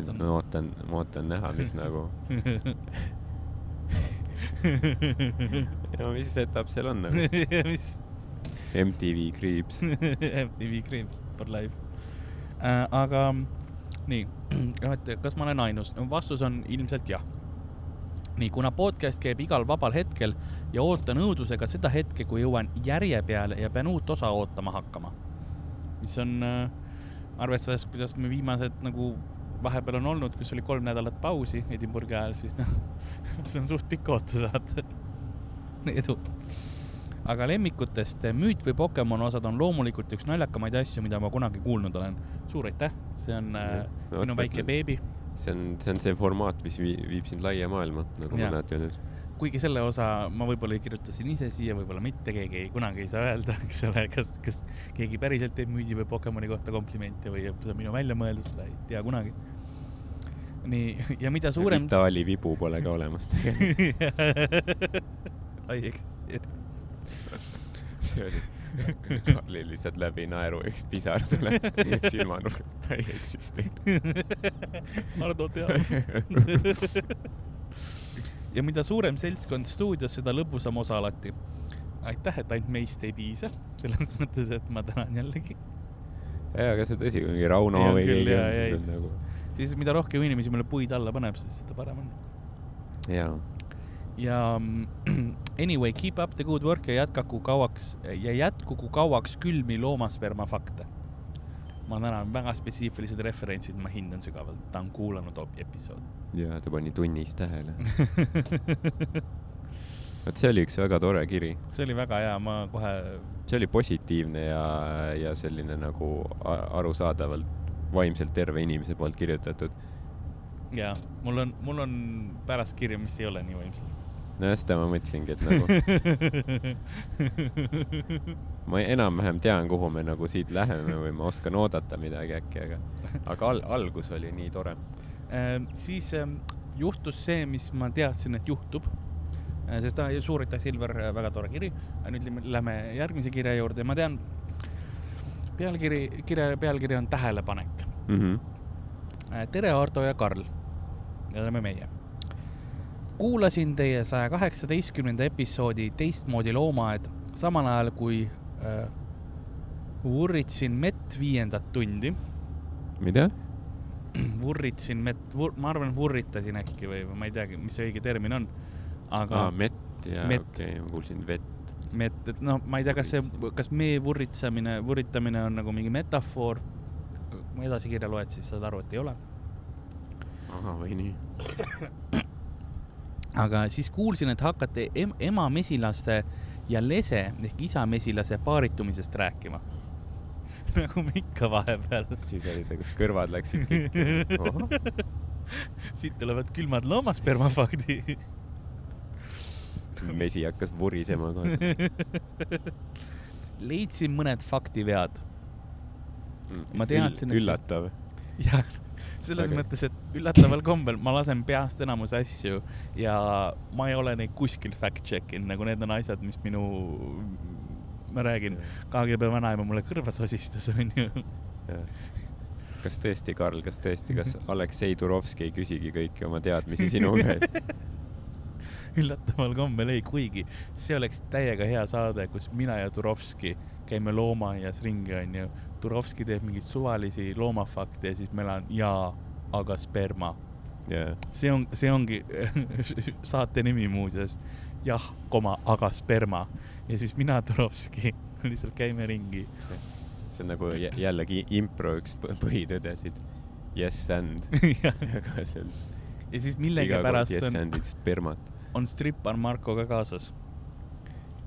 See on- ma ootan, ma ootan näha, mis nagu, no mis etapp seal on nagu. mis, MTV Creeps. MTV Creeps for life äh,. aga nii, noh, et kas ma olen ainus? vastus on ilmselt jah. nii, kuna podcast käib igal vabal hetkel ja ootan õudusega seda hetke, kui jõuan järje peale ja pean uut osa ootama hakkama. mis on äh,, arvestades, kuidas me viimased nagu vahepeal on olnud, kus oli kolm nädalat pausi Edinburghi ajal, siis noh, see on suht pikk ootusaat. edu. aga lemmikutest müüt või Pokemon osad on loomulikult üks naljakamaid asju, mida ma kunagi kuulnud olen. suur aitäh, see on äh, No, minu väike beebi. see on, see on see formaat, mis vii- viib sind laia maailma, nagu Jaa. mõned ju nüüd. Kuigi selle osa ma võib-olla kirjutasin ise siia, võib-olla mitte, keegi ei, kunagi ei saa öelda, eks ole, kas, kas keegi päriselt teeb müüdi või Pokemoni kohta komplimente või see on minu väljamõeldus, seda ei tea kunagi. nii, ja mida suurem. Itaalia vibu pole ka olemas tegelikult. ei eksisteeri. see oli, Karlil lihtsalt läbi naeru üks pisar tuleb silmanurgast, ta ei eksisteeri. Hardo teab. Ja mida suurem seltskond stuudios, seda lõbusam osa alati. aitäh, et ainult meist ei piisa, selles mõttes, et ma tänan jällegi. jaa, aga see on tõsi, kui mingi Rauno Jaa, või keegi on, siis on nagu, siis mida rohkem inimesi meile puid alla paneb, siis seda parem on. jaa. ja anyway, keep up the good work ja jätkaku kauaks ja jätkugu kauaks külmi loomasperma fakte. Ma tänan, väga spetsiifilised referentsid, ma hindan sügavalt, ta on kuulanud episoodi. jaa, ta pani tunnis tähele. vot see oli üks väga tore kiri. see oli väga hea, ma kohe, see oli positiivne ja, ja selline nagu arusaadavalt vaimselt terve inimese poolt kirjutatud. jaa, mul on, mul on pärast kirja, mis ei ole nii võimsalt. nojah, seda ma mõtlesingi, et nagu ma enam-vähem tean, kuhu me nagu siit läheme või ma oskan oodata midagi äkki, aga, aga al-, algus oli nii tore. Ehm, siis ähm, juhtus see, mis ma teadsin, et juhtub. sest ta, suur aitäh, Silver, väga tore kiri. nüüd lähme- järgmise kirja juurde, ma tean, pealkiri, kirja pealkiri on tähelepanek. Mhm. tere, Ardo ja Karl. Need oleme meie. Kuulasin teie saja kaheksateistkümnenda episoodi Teistmoodi loomaaed samal ajal, kui äh, vurritsin mett viiendat tundi mida? vurritsin mett, ma arvan, vurritasin äkki või ma ei teagi, mis see õige termin on. aga aa, mett ja okei okay,, ma kuulsin vett. mett, et noh, ma ei tea, kas see, kas mee vurritsamine, vurritamine on nagu mingi metafoor. kui edasi kirja loed, siis saad aru, et ei ole. ahah, või nii. aga siis kuulsin, et hakkate em ema mesilaste ja lese ehk isa mesilase paaritumisest rääkima. nagu me ikka vahepeal. siis oli see, kus kõrvad läksid kikki. siit tulevad külmad loomaspermafaktid. mesi hakkas vurisema kohe. leidsin mõned faktivead. Ma teadsin, see- üllatav. jah, selles Väga- mõttes, et üllataval kombel ma lasen peast enamus asju ja ma ei ole neid kuskil fact check inud, nagu need on asjad, mis minu, ma räägin, KGB vanaema mulle kõrva sosistas, onju. kas tõesti, Karl, kas tõesti, kas Aleksei Turovski ei küsigi kõiki oma teadmisi sinu käest? üllataval kombel ei, kuigi see oleks täiega hea saade, kus mina ja Turovski käime loomaaias ringi, onju. Turovski teeb mingeid suvalisi loomafakte ja siis meil on jaa, aga sperma. jaa, see on, see ongi saate nimi muuseas. jah, koma, aga sperma. ja siis mina, Turovski, lihtsalt käime ringi. see on nagu jä- jällegi impro üks põ- põhitõdesid. Yes and. ja aga see on siis millegipärast yes on, on strippar Marko ka kaasas.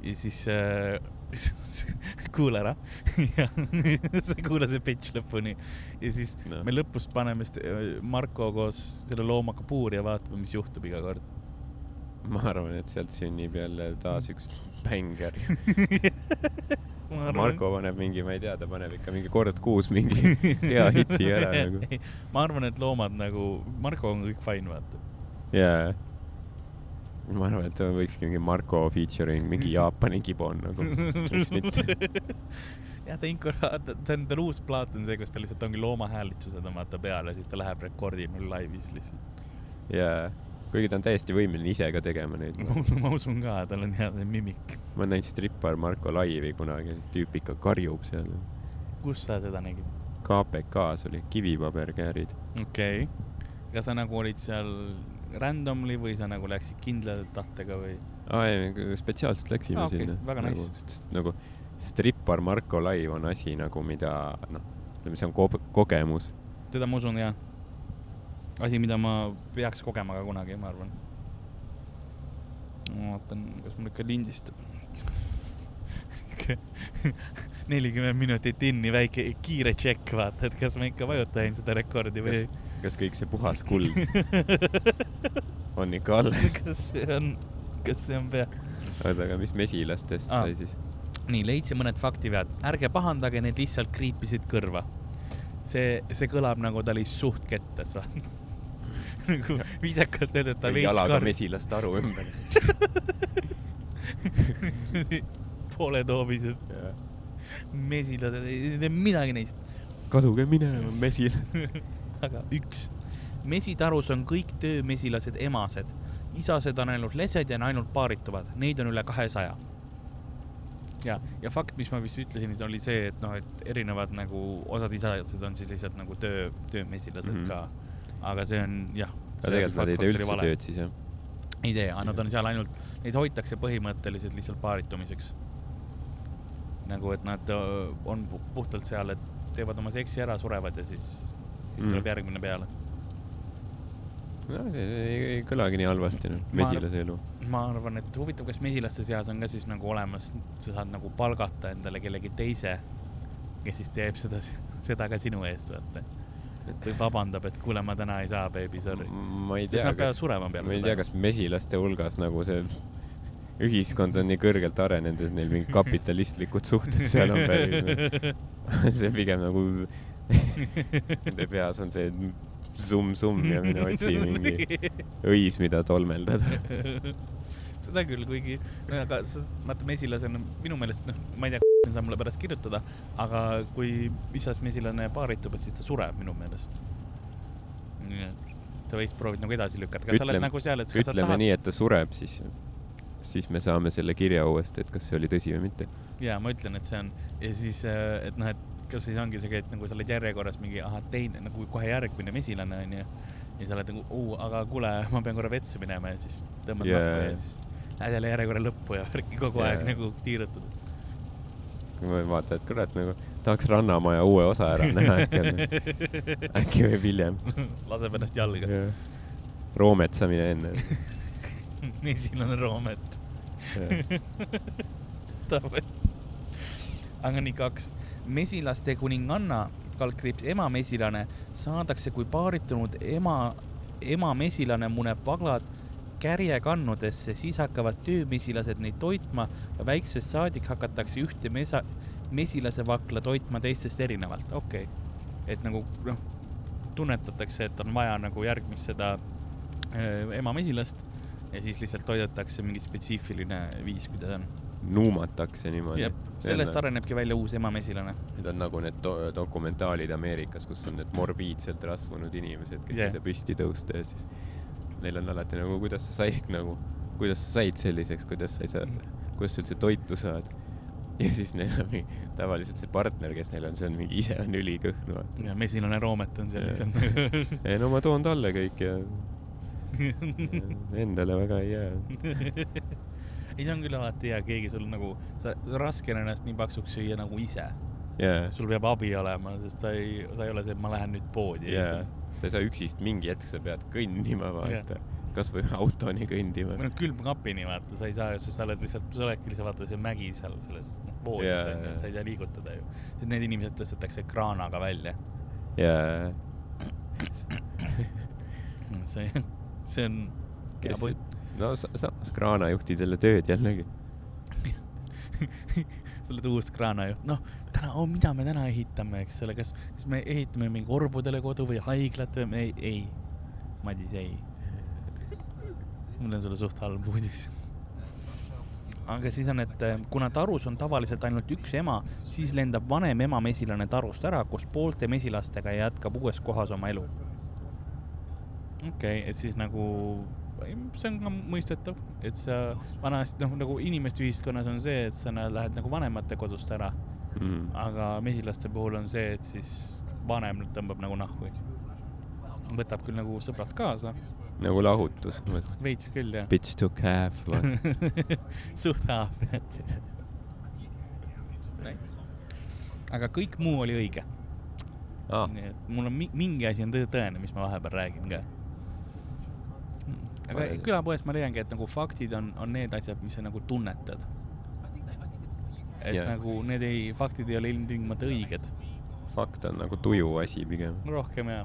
ja siis äh,, kuula ära. sa kuula see pitch lõpuni ja siis No. me lõpus paneme st- Marko koos selle loomaga puuri ja vaatame, mis juhtub iga kord. ma arvan, et sealt sünnib jälle taas üks arvan- Marko paneb mingi, ma ei tea, ta paneb ikka mingi kord kuus mingi hea hiti ära nagu. ma arvan, et loomad nagu, Marko on kõik fine, vaata. jaa. Ma arvan, et võikski mingi Marko featuring mingi Jaapani gibon nagu, miks mitte. jah, ta inkura-, ta on, tal uus plaat on see, kus ta lihtsalt ongi loomahäälitsused on vaata peal ja siis ta läheb rekordib meil laivis lihtsalt. jaa. kuigi ta on täiesti võimeline ise ka tegema neid. ma usun ka, tal on hea see mimik. ma näinud strippar Marko Laivi kunagi, siis tüüp ikka karjub seal. kus sa seda nägid? KPK-s oli kivipaberkäärid. okei okay.. kas sa nagu olid seal randomly või sa nagu läksid kindla tahtega või? aa ei, spetsiaalselt läksime Aa, okei, sinna. väga nagu, nice. st- nagu strippar Marko Laiv on asi nagu, mida noh, ütleme, see on ko- kogemus. seda ma usun jah. asi, mida ma peaks kogema ka kunagi, ma arvan. ma vaatan, kas mul ikka lindistab. nelikümmend minutit inni, väike kiire tšekk, vaata, et kas ma ikka vajutan seda rekordi või kas, kas kõik see puhas kuld on ikka alles? kas see on, kas see on pea? oota, aga mis mesilastest Aa. sai siis? nii, leidsin mõned faktivead, ärge pahandage, need lihtsalt kriipisid kõrva. see, see kõlab nagu ta oli suht vaata. nagu viisakalt öeldud, ta veits jalaga karm. mesilast aru ümber. pooled hoobised, mesilased, ei tee midagi neist. kaduge minema, mesilas. Aga üks, mesitarus on kõik töömesilased emased, isased on ainult lesed ja ainult paarituvad, neid on üle kahesaja. ja, ja fakt, mis ma vist ütlesin, oli see, et noh, et erinevad nagu osad isased on siis lihtsalt nagu töö, töömesilased mm. -hmm. ka. aga see on jah. aga tegelikult nad ei tee üldse tööd siis jah? ei tee, aga nad on seal ainult, neid hoitakse põhimõtteliselt lihtsalt paaritumiseks. nagu, et nad öö, on pu- puhtalt seal, et teevad oma seksi ära, surevad ja siis, siis Mm. tuleb järgmine peale. no see ei, ei kõlagi nii halvasti arv- mesilase elu. ma arvan, et huvitav, kas mesilaste seas on ka siis nagu olemas, sa saad nagu palgata endale kellegi teise, kes siis teeb seda, seda ka sinu eest, vaata. või vabandab, et kuule, ma täna ei saa, baby, sorry. ma ei tea, kas, ma ei tea, kas mesilaste hulgas nagu see ühiskond on nii kõrgelt arenenud, et neil mingid kapitalistlikud suhted seal on päris. see pigem nagu nende peas on see summ-summ ja mine otsi mingi õis, mida tolmeldada. seda küll, kuigi, aga s- vaata, mesilasena minu meelest, noh, ma ei tea, sa mulle pärast kirjutada, aga kui isas mesilane paaritub, siis ta sureb minu meelest. nii et sa võiks proovida nagu edasi lükata, kas sa oled Ütleme- nagu seal, et kas sa ütleme tahad nii, et ta sureb, siis, siis me saame selle kirja uuesti, et kas see oli tõsi või mitte. ja ma ütlen, et see on ja siis, et noh, et kas siis ongi see, et nagu sa oled järjekorras mingi, ahah, teine nagu kohe järgmine mesilane onju. ja sa oled nagu, oo, aga kuule, ma pean korra vetsu minema ja siis tõmbad yeah. nahku ja siis lähed jälle järjekorra lõppu ja värki kogu Jaa. aeg nagu tiirutad. ma vaatan, et kurat nagu tahaks Rannamaja uue osa ära näha äkki, äkki võib hiljem. laseb ennast jalga. roometsamine enne. mesilane roomet. aga nii kaks, mesilaste kuninganna, kaldkriips emamesilane saadakse, kui paaritunud ema, emamesilane muneb vaglad kärjekannudesse, siis hakkavad töömesilased neid toitma ja väiksest saadik hakatakse ühte mesa, mesilase vakla toitma teistest erinevalt, okei okay.. et nagu noh, tunnetatakse, et on vaja nagu järgmist seda äh, emamesilast ja siis lihtsalt toidetakse mingi spetsiifiline viis, kuidas on. Nuumatakse niimoodi sellest. arenebki välja uus emamesilane. Need on nagu need do dokumentaalid Ameerikas, kus on need morbiidselt rasvunud inimesed, kes Jah. ei saa püsti tõusta ja siis neil on alati nagu, kuidas sa said nagu, kuidas sa said selliseks, kuidas sa ei saa, kuidas sa üldse toitu saad. ja siis neil on mingi, tavaliselt see partner, kes neil on, see on mingi ise on ülikõhn, ja mesilane roomet on seal lihtsalt. ei no ma toon talle kõik ja endale väga ei jää. ei, see on küll alati hea, keegi sul nagu, sa, raske on ennast nii paksuks süüa nagu ise. jaa, sul peab abi olema, sest sa ei, sa ei ole see, et ma lähen nüüd poodi. jaa, sa ei saa üksist, mingi hetk sa pead kõndima, vaata. kasvõi autoni kõndima noh, külmkapini vaata, sa ei saa, sest sa oled lihtsalt, sa oledki lihtsalt vaata see mägi seal selles noh, voodis Jaa, onju, et sa ei saa liigutada ju. sest need inimesed tõstetakse kraanaga välja. jaa, see, see on kes no sa- samas kraanajuhtidele tööd jällegi. sa oled uus kraanajuht, noh, täna oh,, mida me täna ehitame, eks ole, kas, kas me ehitame mingi orbudele kodu või haiglat või me ei, ei, Madis, ei. mul on sulle suht halb uudis. aga siis on, et eh, kuna tarus on tavaliselt ainult üks ema, siis lendab vanem emamesilane tarust ära koos poolte mesilastega ja jätkab uues kohas oma elu. okei okay,, et siis nagu see on ka mõistetav, et sa vanasti noh, nagu inimeste ühiskonnas on see, et sa lähed nagu vanemate kodust ära, mm.. aga mesilaste puhul on see, et siis vanem tõmbab nagu nahku. võtab küll nagu sõbrad kaasa, nagu lahutus, veits küll jah. bitch took half, suht haav. aga kõik muu oli õige, ah,. nii et mul on mi- mingi asi on tõ- tõene, mis ma vahepeal räägin ka. Aga Ma- külapoes ma leiangi, et nagu faktid on, on need asjad, mis sa nagu tunnetad. et Jah. yeah. nagu need ei, faktid ei ole ilmtingimata õiged, fakt on nagu tuju asi pigem. rohkem ja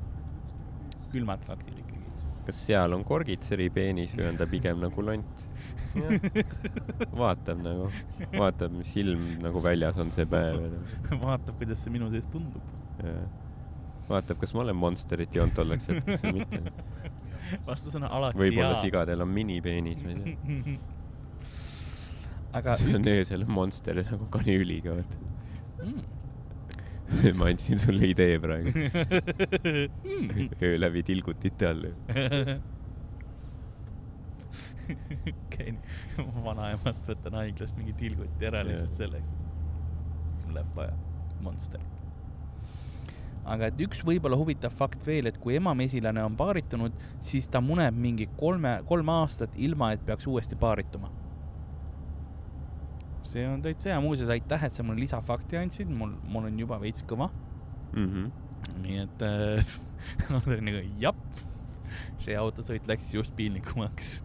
külmad faktid ikkagi. kas seal on korgitseri peenis või on ta pigem nagu lont? vaatab nagu, vaatab, mis ilm nagu väljas on see päev vaatab, kuidas see minu sees tundub. vaatab, kas ma olen monsterit joonud tolleks hetkeks või mitte. vastus on alati võib-olla jaa. sigadel on minipeenis, ma ei tea. aga see on öösel monster nagu kaniüliga, vaata. mm. ma andsin sulle idee praegu. Mm. öö läbi tilgutite all. käin vanaemat võtan haiglast mingi tilguti ära lihtsalt selleks. mul läheb vaja, monster. Aga et üks võib-olla huvitav fakt veel, et kui emamesilane on paaritunud, siis ta muneb mingi kolme, kolm aastat, ilma et peaks uuesti paarituma. see on täitsa hea, muuseas aitäh, et sa mulle lisafakti andsid, mul, mul on juba veits kõva Mhm. nii et äh, ma olin nagu jap, see autosõit läks just piinlikumaks.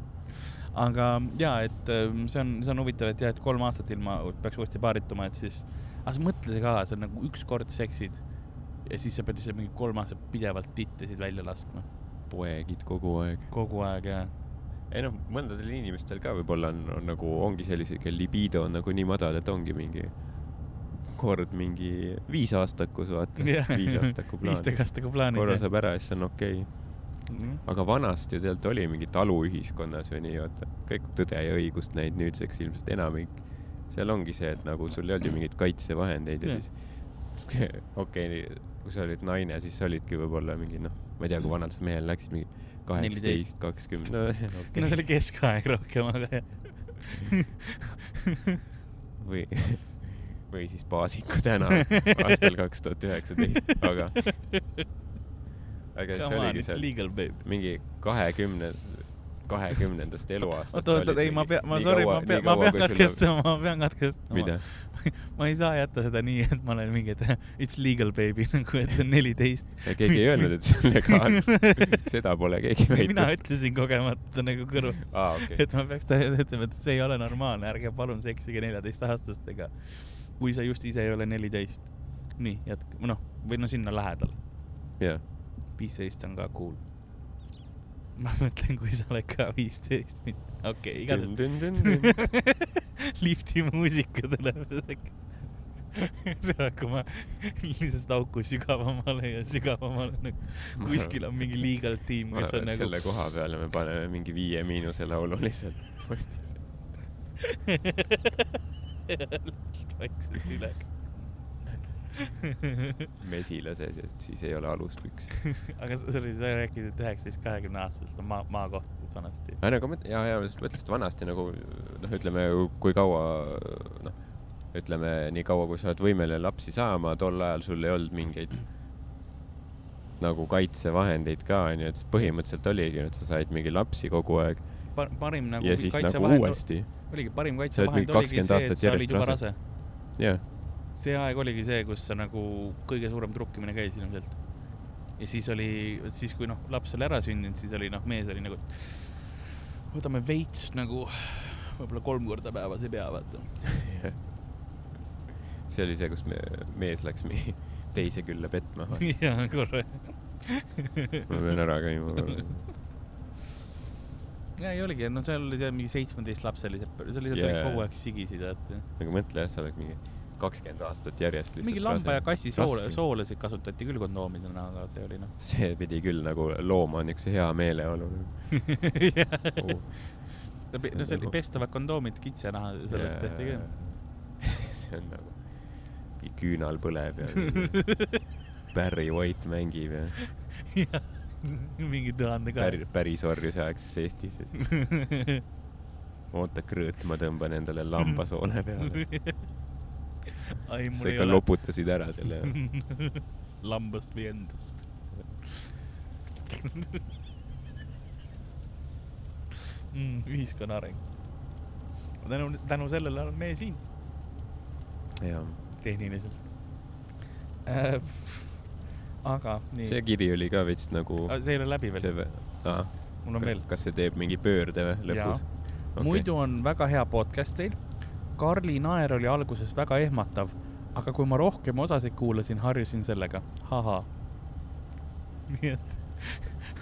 aga ja, et äh, see on, see on huvitav, et jah, et kolm aastat ilma peaks uuesti paarituma, et siis, aga mõtle ka, sa nagu ükskord seksid ja siis sa pead lihtsalt mingi kolm aastat pidevalt tittesid välja laskma, poegid kogu aeg. kogu aeg ja ei noh, mõndadel inimestel ka võib-olla on, on nagu ongi sellised, kel libido on nagu nii madal, et ongi mingi kord mingi viisaastakus, vaata Jah. viisaastaku plaan. viistekaastaku plaanid. korra saab ära ja siis on okei okay.. aga vanasti ju tegelikult oli mingi taluühiskonnas või nii, vaata, kõik Tõde ja õigust näinud nüüdseks ilmselt enamik. seal ongi see, et nagu sul ei olnud ju mingeid kaitsevahendeid ja Jah. siis okei okay,, kui sa olid naine, siis sa olidki võib-olla mingi noh, ma ei tea, kui vanalt sa mehel läksid, mingi kaheksateist, kakskümmend, no okei. See oli keskaeg rohkem, aga või, või siis Paasiku tänav aastal kaks tuhat üheksateist, aga, aga see come on, oligi seal mingi kahekümne, kahekümnendast eluaastast. oota, oota, ei, ma pean, ma sorry, ma pean, ma pean katkestama, ma pean katkestama ma ei saa jätta seda nii, et ma olen mingi, et it's legal baby nagu, et see on neliteist. keegi ei öelnud, et see on legaalne. seda pole keegi mina väitnud. ütlesin kogemata nagu kõrval, aa, okei. et ma peaks talle ütlema, et see ei ole normaalne, ärge palun seksige neljateistaastastega. kui sa just ise ei ole neliteist. nii, jätke, noh, või no sinna lähedal. jah, viisteist on ka cool. Ma mõtlen, kui sa oled ka viisteist, okei okay,, igatahes. lifti muusika tuleb see on, kui ma lihtsalt auku sügavamale ja sügavamale nagu kuskil on mingi legal tiim, kes on nagu selle koha peale me paneme mingi Viie Miinuse laulu lihtsalt postisse. vaikselt üle. mesilased ja siis ei ole aluspüksi. aga sa- sorry, sa rääkisid, et üheksateist, kahekümne aastaselt on maa, maakohtades vanasti. aga nagu mõt-, ja, ja ma just mõtlesin, et vanasti nagu noh, ütleme kui kaua noh, ütleme nii kaua, kui sa oled võimeline lapsi saama, tol ajal sul ei olnud mingeid nagu kaitsevahendeid ka onju, et siis põhimõtteliselt oligi, et sa said mingi lapsi kogu aeg Par-, parim nagu ja siis nagu uuesti, oligi, parim kaitsevahend oligi 20 see, aastat et sa olid juba rase. jah, see aeg oligi see, kus sa nagu kõige suurem trukkimine käis ilmselt. ja siis oli, siis kui noh, laps oli ära sündinud, siis oli noh, mees oli nagu, võtame veits nagu, võib-olla kolm korda päevas ei pea, vaata. see oli see, kus me, mees läks mingi teise külla petma. jaa, korra. ma pean ära käima korra. ja ei oligi, no seal oli seal mingi seitsmeteistlapselised, see oli Jaa. yeah. kogu aeg sigisid, vaata. aga mõtle jah, sa oled mingi kakskümmend aastat järjest mingi lamba ja kassi soole, Raske. soolesid kasutati küll kondoomidena, aga see oli noh. see pidi küll nagu looma niisuguse hea meeleolu. Oh. no see oli pestavad kondoomid, kitsanaha sellest tehti ka. see on nagu, küünal põleb ja Barry White mängib ja mingi tuhande ka päris, päris orjuseaegses Eestis. oota, krõõt, ma tõmban endale lambasoone peale. Sa ikka ole loputasid ära selle. lambast või endast mm,. ühiskonna areng. tänu, tänu sellele oleme meie siin jaa. tehniliselt äh,. aga see kiri oli ka veits nagu. see ei ole läbi veel, see, aa, mul on veel. kas see teeb mingi pöörde või lõpus? Okay. muidu on väga hea podcast teil. Karli naer oli alguses väga ehmatav, aga kui ma rohkem osasid kuulasin, harjusin sellega, ahhaa. nii et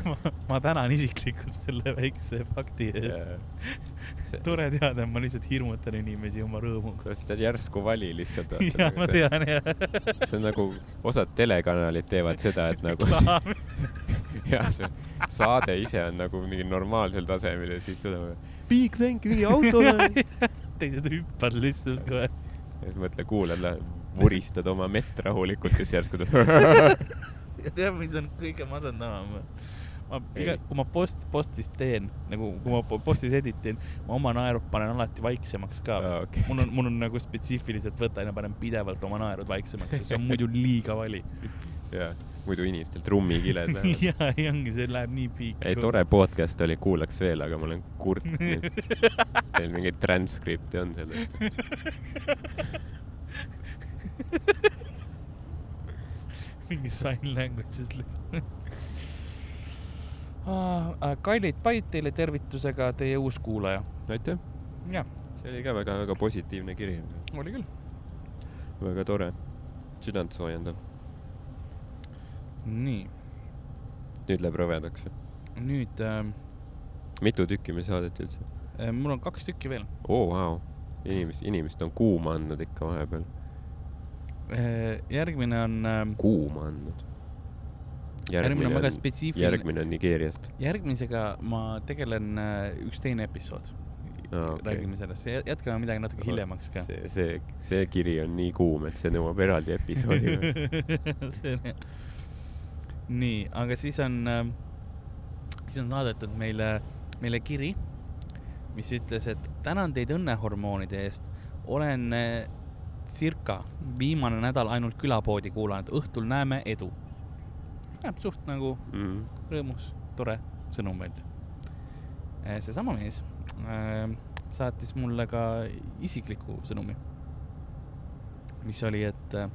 ma, ma tänan isiklikult selle väikse fakti eest. tore teada, ma lihtsalt hirmutan inimesi oma rõõmuga. see järsku vali lihtsalt? jah, ma tean jah. see on nagu, osad telekanalid teevad seda, et nagu jah, see saade ise on nagu mingi normaalsel tasemel ja siis tuleb Big Bang mingi autole. teised hüppad lihtsalt kohe. ja siis mõtle, kuulad, vuristad oma mett rahulikult ja siis järsku tuleb. ja tead, mis on kõige masendavam? ma Ei. iga, kui ma post, postis teen nagu, kui ma po- postis editin, ma oma naerud panen alati vaiksemaks ka okei. mul on, mul on nagu spetsiifiliselt võtan ja panen pidevalt oma naerud vaiksemaks, see on muidu liiga vali. jaa, muidu inimestel trummikiled lähevad. ja, ei ongi, see läheb nii piik. ei, tore podcast oli, kuulaks veel, aga ma olen kurt nüüd. Teil mingit transkripti on sellest? mingi sign language'is lihtsalt ah,. kallid Pait teile tervitusega, teie uus kuulaja. aitäh, jah, see oli ka väga-väga positiivne kiri. oli küll. väga tore, südant soojendab. nii, nüüd läheb rõvedaks. nüüd äh, mitu tükki meil saadeti üldse? äh, mul on kaks tükki veel oo, vau. inimesed, inimesed on kuuma andnud ikka vahepeal. äh,. järgmine on äh,, kuuma andnud. järgmine on väga spetsiifiline. järgmine on Nigeeriast. järgmisega ma tegelen äh, üks teine episood Aa, okei. räägime sellest, jätkame midagi natuke hiljemaks ka. see, see, see kiri on nii kuum, et see nõuab eraldi episoodi. see on, nii, aga siis on, siis on saadetud meile, meile kiri, mis ütles, et tänan teid õnnehormoonide eest. olen eh, circa viimane nädal ainult külapoodi kuulanud, õhtul näeme edu. näeb suht nagu mm.. rõõmus, tore sõnum välja. seesama mees äh, saatis mulle ka isikliku sõnumi, mis oli, et äh,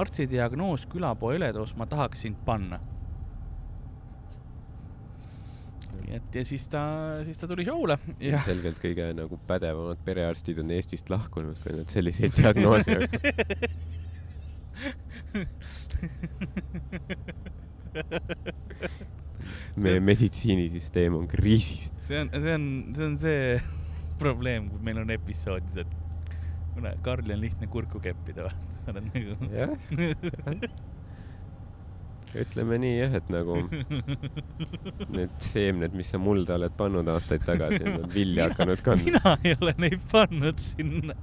arstidiagnoos külapoe üledoos, ma tahaks sind panna. et ja siis ta, siis ta tuli show'le ja selgelt kõige nagu pädevamad perearstid on Eestist lahkunud, kui nad selliseid diagnoose meie meditsiinisüsteem on kriisis. see on, see on, see on see probleem, kui meil on episoodid, et kuule, Karli on lihtne kurku keppida, sa oled nagu jah, ütleme nii jah, et nagu need seemned, mis sa mulda oled pannud aastaid tagasi, on vilja hakanud kandma. mina ei ole neid pannud sinna.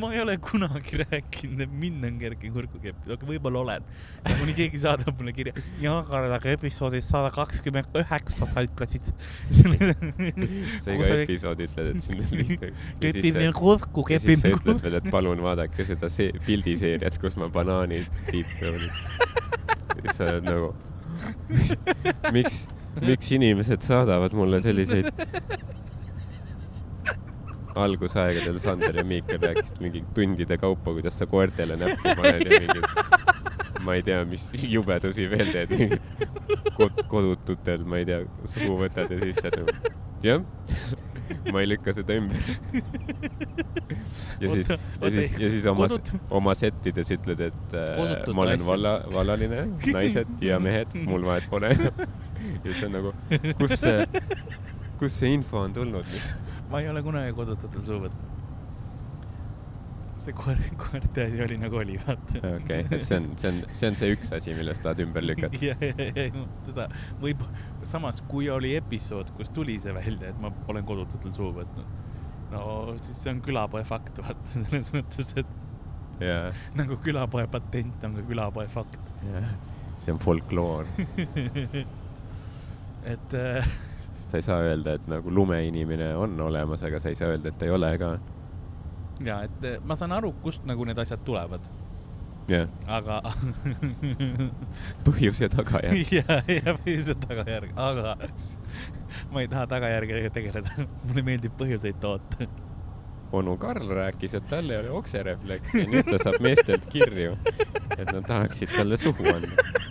Ma ei ole kunagi rääkinud, et mind on kerge kurku keppida, aga võib-olla olen. kuni keegi saadab mulle kirja, jaa, Karl, aga episoodis sada kakskümmend üheksa sa ütlesid. sa iga episood ütled, et sind on lihtne. kepib mind kurku, ja siis sa ütled kurku. veel, et palun vaadake seda see pildiseeriat, kus ma banaani tiipi olin. siis sa oled nagu, miks, miks inimesed saadavad mulle selliseid algusaegadel Sander ja Miikel rääkisid mingi tundide kaupa, kuidas sa koertele näppu paned ja mingid, ma ei tea, mis jubedusi veel teed, mingid kod-, kodututel, ma ei tea, suhu võtad ja siis sa nagu, jah, ma ei lükka seda ümber. ja siis, ja siis, ja siis oma oma settides ütled, et äh, ma olen valla, vallaline, naised ja mehed, mul vahet pole. ja siis on nagu, kus see, kus see info on tulnud, mis ma ei ole kunagi kodututel suu võtnud. see koer, koerte asi oli nagu oli, vaata. okei, et see on, see on, see on see üks asi, millest tahad ümber lükata. ja, ja, ja seda võib, samas kui oli episood, kus tuli see välja, et ma olen kodututel suu võtnud, no siis see on külapoe fakt, vaata, selles mõttes, et jaa, nagu külapoe patent on ka külapoe fakt. jah. see on folkloor. et äh, sa ei saa öelda, et nagu lumeinimene on olemas, aga sa ei saa öelda, et ei ole ka. ja, et äh, ma saan aru, kust nagu need asjad tulevad, jah, aga põhjus ja tagajärg. ja, ja põhjuse tagajärg, aga ma ei taha tagajärgedega tegeleda, mulle meeldib põhjuseid toota. onu Karl rääkis, et tal ei ole okserefleksi ja nüüd ta saab meestelt kirju, et nad tahaksid talle suhu anda.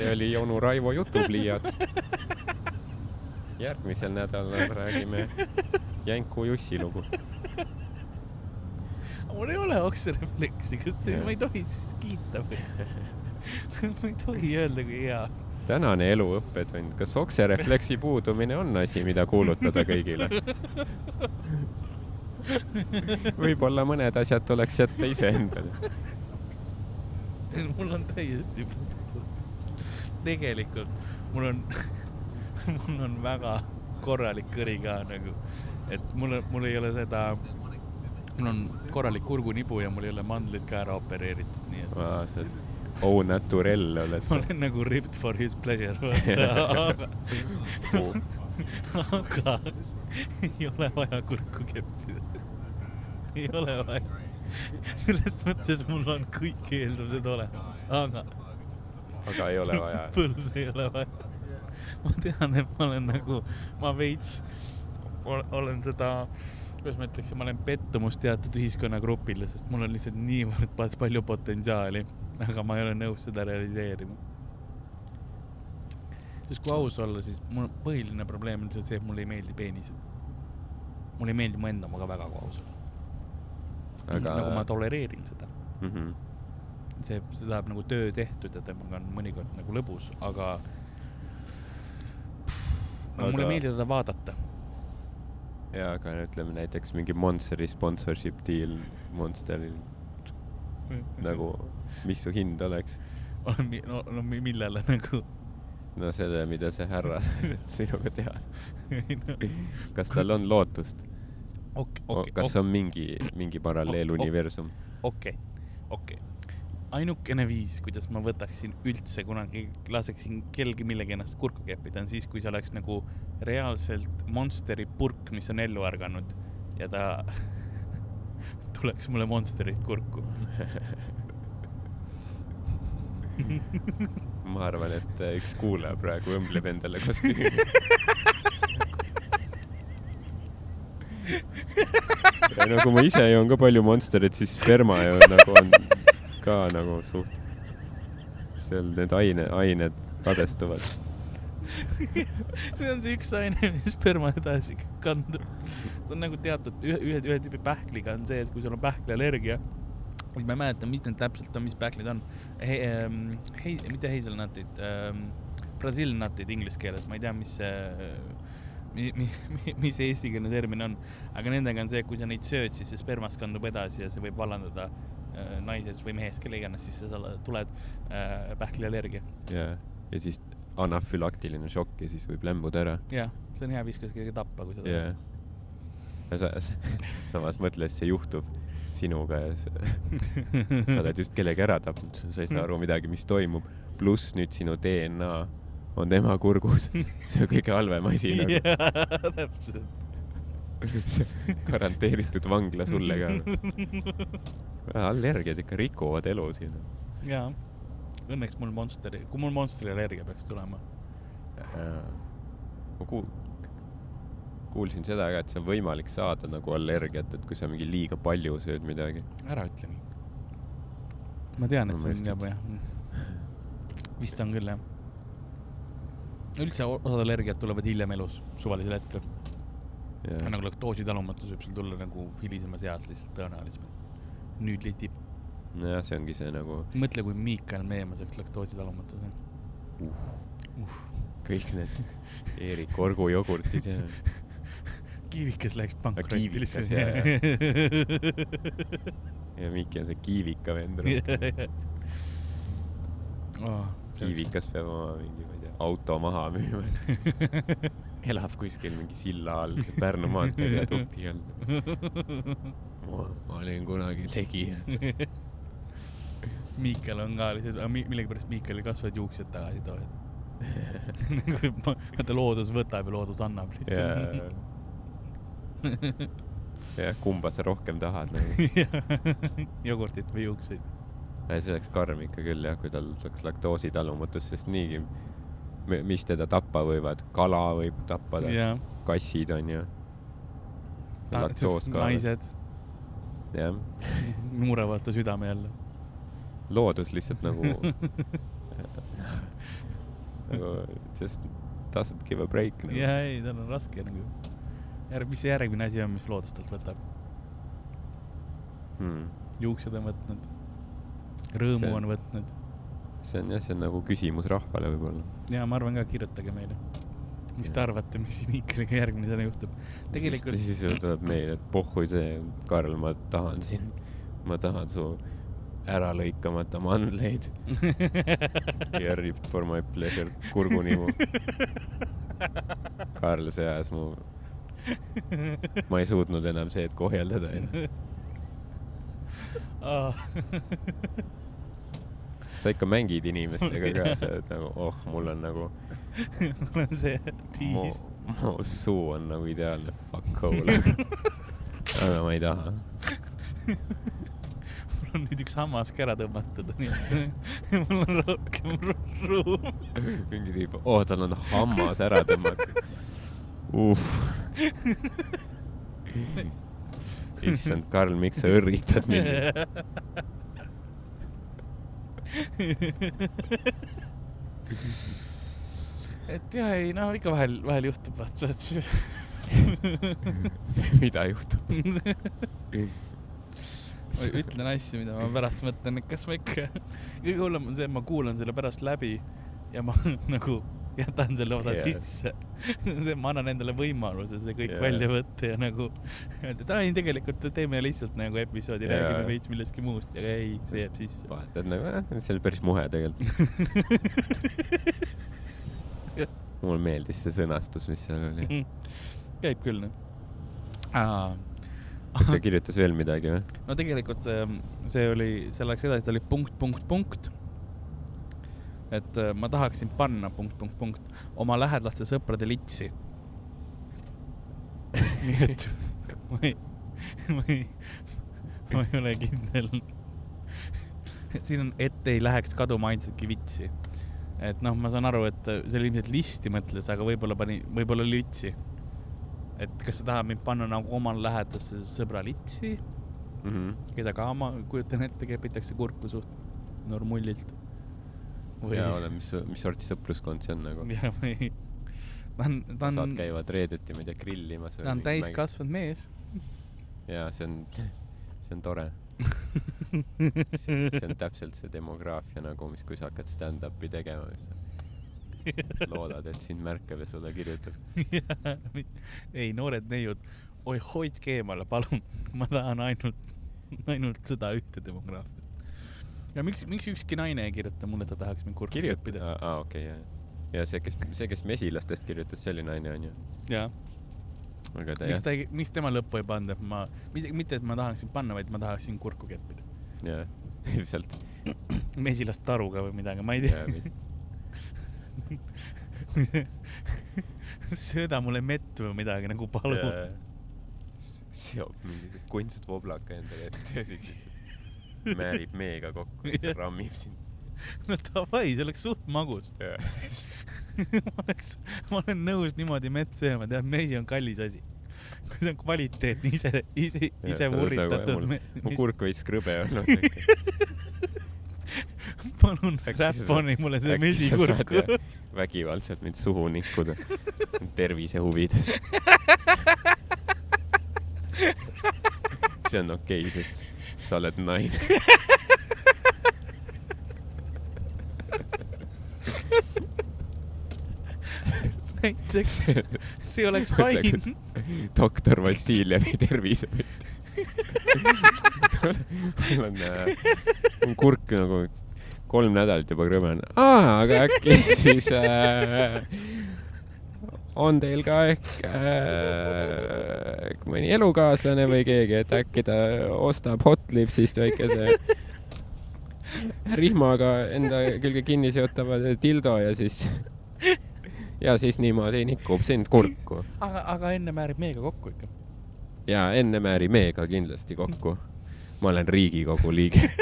See oli onu Raivo jutupliiats. järgmisel nädalal räägime Jänku Jussi lugu. mul ei ole okserefleksi, kas te, ma ei tohi siis kiita või? ma ei tohi öelda, kui hea. tänane elu õppetund, kas okserefleksi puudumine on asi, mida kuulutada kõigile? võib-olla mõned asjad tuleks jätta iseendale. mul on täiesti, tegelikult mul on, mul on väga korralik kõri ka nagu, et mul, mul ei ole seda, mul on korralik kurgunibu ja mul ei ole mandlid ka ära opereeritud, nii et sa oled au naturel oled ma sa. olen nagu ripped for his pleasure, vaata, aga, aga ei ole vaja kurku keppida. ei ole vaja. selles mõttes mul on kõik eeldused olemas, aga aga ei ole vaja. põls ei ole vaja. ma tean, et ma olen nagu, ma veits ol- olen seda, kuidas ma ütleksin, ma olen pettumus teatud ühiskonnagrupile, sest mul on lihtsalt niivõrd pa- palju potentsiaali, aga ma ei ole nõus seda realiseerima. sest kui aus olla, siis mul põhiline probleem on lihtsalt see, et mulle ei meeldi peenised. mulle ei meeldi mu enda omaga väga, kui aus olla. aga nagu ma tolereerin seda mm. -hmm. see, see tahab nagu töö tehtud ja temaga on mõnikord nagu lõbus, aga no, Aga- mulle ei meeldi teda vaadata. ja aga ütleme näiteks mingi Monsteri sponsorship deal Monsteril nagu, mis su hind oleks? no, no mi- millele nagu no selle, mida see härra sinuga teab. no, kas tal on lootust okei, okay,? okei, kas on mingi, mingi paralleeluniversum? okei, okei. Ainukene viis, kuidas ma võtaksin üldse kunagi, laseksin kellelgi millegi ennast kurku keppida, on siis, kui see oleks nagu reaalselt Monsteri purk, mis on ellu ärganud ja ta tuleks mulle Monsterit kurku. ma arvan, et äh, üks kuulaja praegu õmbleb endale kostüümi. ja no kui ma ise joon ka palju Monsterit, siis sperma ju nagu on ka nagu suht, seal need aine, ained ladestuvad. see on see üks aine, mis sperma edasi kandub. see on nagu teatud ühe, ühe, ühe tüübi pähkliga on see, et kui sul on pähkliallergia, siis ma ei mäleta, mis need täpselt on, mis pähklid on. Hei- ähm,, hei-, mitte hazelnutid ähm,, Brazil nutid inglise keeles, ma ei tea, mis see, mi-, mi-, mis see eestikeelne termin on, aga nendega on see, et kui sa neid sööd, siis see spermas kandub edasi ja see võib vallandada äh, naises või mehes, kelle iganes, siis sa tuled äh, pähkliallergia. ja, ja siis anafülaktiline šokk ja siis võib lämbuda ära. jah, see on hea viis, kuidas kedagi tappa, kui sa jah. ja sa, samas mõtle, see juhtub sinuga ja sa, sa oled just kellegi ära tapnud, sa ei saa aru midagi, mis toimub. pluss nüüd sinu DNA on tema kurgus. see on kõige halvem asi nagu. jaa, täpselt. garanteeritud vangla sulle ka. allergiad ikka rikuvad elu siin. jaa, õnneks mul Monsteri, kui mul Monsteri allergia peaks tulema. ma kuul-, kuulsin seda ka, et see on võimalik saada nagu allergiat, et kui sa mingi liiga palju sööd midagi. ära ütle nii. ma tean, et see on jaba jah. vist on küll jah. üldse osad allergiad tulevad hiljem elus, suvalisel hetkel. Nagu laktoositalumatus võib sul tulla nagu hilisemas eas lihtsalt tõenäolisemalt. nüüd litib. nojah, see ongi see nagu mõtle, kui Miikal Meemaa saaks laktoositalumatuse. uh, kõik need Eerik Orgu jogurtid ja kiivikas läks pankrotti Kiivikas, ja Miki on see kiivika vend. oh,. kiivikas peab oma mingi, ma ei tea, auto maha müüma. elab kuskil mingi silla all, Pärnu maantee viadukti all. ma, ma olin kunagi tegija. Miikel on ka lihtsalt, millegipärast Miikelil kasvavad juuksed tagasi nagu ma- vaata loodus võtab ja loodus annab lihtsalt. jah, kumba sa rohkem tahad nagu. jogurtit või juukseid. see oleks karm ikka küll jah, kui tal oleks laktoositalumatus, sest niigi, mis teda tappa võivad, kala võib tappa, jah. kassid on ju. naised jah, murevad ta südame jälle. loodus lihtsalt nagu, nagu just doesn't give a break nagu.. ja ei, tal on raske nagu. järg-, mis see järgmine asi on, mis loodus talt võtab? Hmm. juuksed on võtnud, rõõmu See- on võtnud see on jah, see on nagu küsimus rahvale võib-olla. ja ma arvan ka, kirjutage meile. mis te Jah. arvate, mis Miikeliga järgmisena juhtub? tegelikult siis siis tuleb meile, et pohhui see, Karl, ma tahan sind, ma tahan su ära lõikamata mandleid ja rip for my pleasure kurgunimu. Karl, see ajas mu, ma ei suutnud enam seed kohjeldada ennast. Ah. sa ikka mängid inimestega ka, sa oled nagu, oh, mul on nagu, mul on see mu tiis., mu suu on nagu ideaalne fuck hole. aga ma ei taha. mul on nüüd üks hammas ka ära tõmmatud, nii et mul on rohkem ru- ruumi. mingi tüüp, oo, tal on hammas ära tõmmatud. uh. issand, Karl, miks sa õrritad mind? et ja ei no ikka vahel, vahel juhtub vaata, et mida juhtub? ma ütlen asju, mida ma pärast mõtlen, et kas ma ikka, kõige hullem on see, et ma kuulan selle pärast läbi ja ma nagu jätan selle osa yeah. sisse. ma annan endale võimaluse see kõik yeah. välja võtta ja nagu öelda, et aa ei, tegelikult teeme lihtsalt nagu episoodi yeah., räägime veits millestki muust, aga ei, see jääb sisse. vaatad nagu, eh, see oli päris muhe tegelikult. mulle meeldis see sõnastus, mis seal oli. käib küll noh. kas ta kirjutas veel midagi või? no tegelikult see, see oli, see läks edasi, ta oli punkt, punkt, punkt. Et äh, ma tahaksin panna punkt, punkt, punkt oma lähedaste sõprade litsi. nii et ma ei, ma ei, ma ei ole kindel. siin on, et ei läheks kaduma ainsatki vitsi. et noh, ma saan aru, et see oli ilmselt listi mõtles, aga võib-olla pani, võib-olla oli litsi. et kas sa tahad mind panna nagu oma lähedaste sõbra litsi Mhm. keda ka ma kujutan ette, kepitakse kurku suht normullilt. Või ja, ole, mis, mis sorti sõpruskond see on nagu? ja või ta on, ta on, käivad reedeti, ma ei tea, grillimas. ta on täiskasvanud mees. jaa, see on, see on tore. see on täpselt see demograafia nagu, mis, kui sa hakkad stand-up'i tegema, siis loodad, et sind märkab ja sulle kirjutab. ei, noored neiud, oi hoidke eemale, palun, ma tahan ainult, ainult seda ühte demograafiat. Ja miks, miks ükski naine ei kirjuta mulle, ta tahaks mind kurku kirjuta, aa, okei, jah. ja see, kes, see, kes mesilastest kirjutas, see oli naine, onju. jaa, aga ta miks ta ei, miks tema lõppu ei pannud, et ma, mitte, et ma tahaksin panna, vaid ma tahaksin kurku keppida. jah, lihtsalt. mesilast taruga või midagi, ma ei tea. sööda mulle mett või midagi nagu palun. seob mingi kunstvoblaka endale ette ja siis lihtsalt määrib meega kokku ja rammib sind. no davai, see oleks suht magus. ma oleks, ma olen nõus niimoodi mett sööma, tead, mesi on kallis asi. kui see on kvaliteetne, ise, ise, ise vurritatud. mu kurk võis krõbe olnud. palun strap-on'i mulle see mesikurk. vägivaldselt mind suhu nikkuda tervise huvides. See on okei okay,, sest sa oled naine. näiteks, see oleks fine. doktor Vassiljevi tervisepütt. mul on äh,, mu kurk nagu kolm nädalat juba krõbe on. aa, aga äkki siis äh, on teil ka ehk äh, mõni elukaaslane või keegi, et äkki ta ostab Hotlipsist väikese rihmaga enda külge kinni seotava dildo ja siis ja siis niimoodi nikub sind kurku. aga, aga enne määrib meega kokku ikka. ja enne määri meega kindlasti kokku. ma olen Riigikogu liige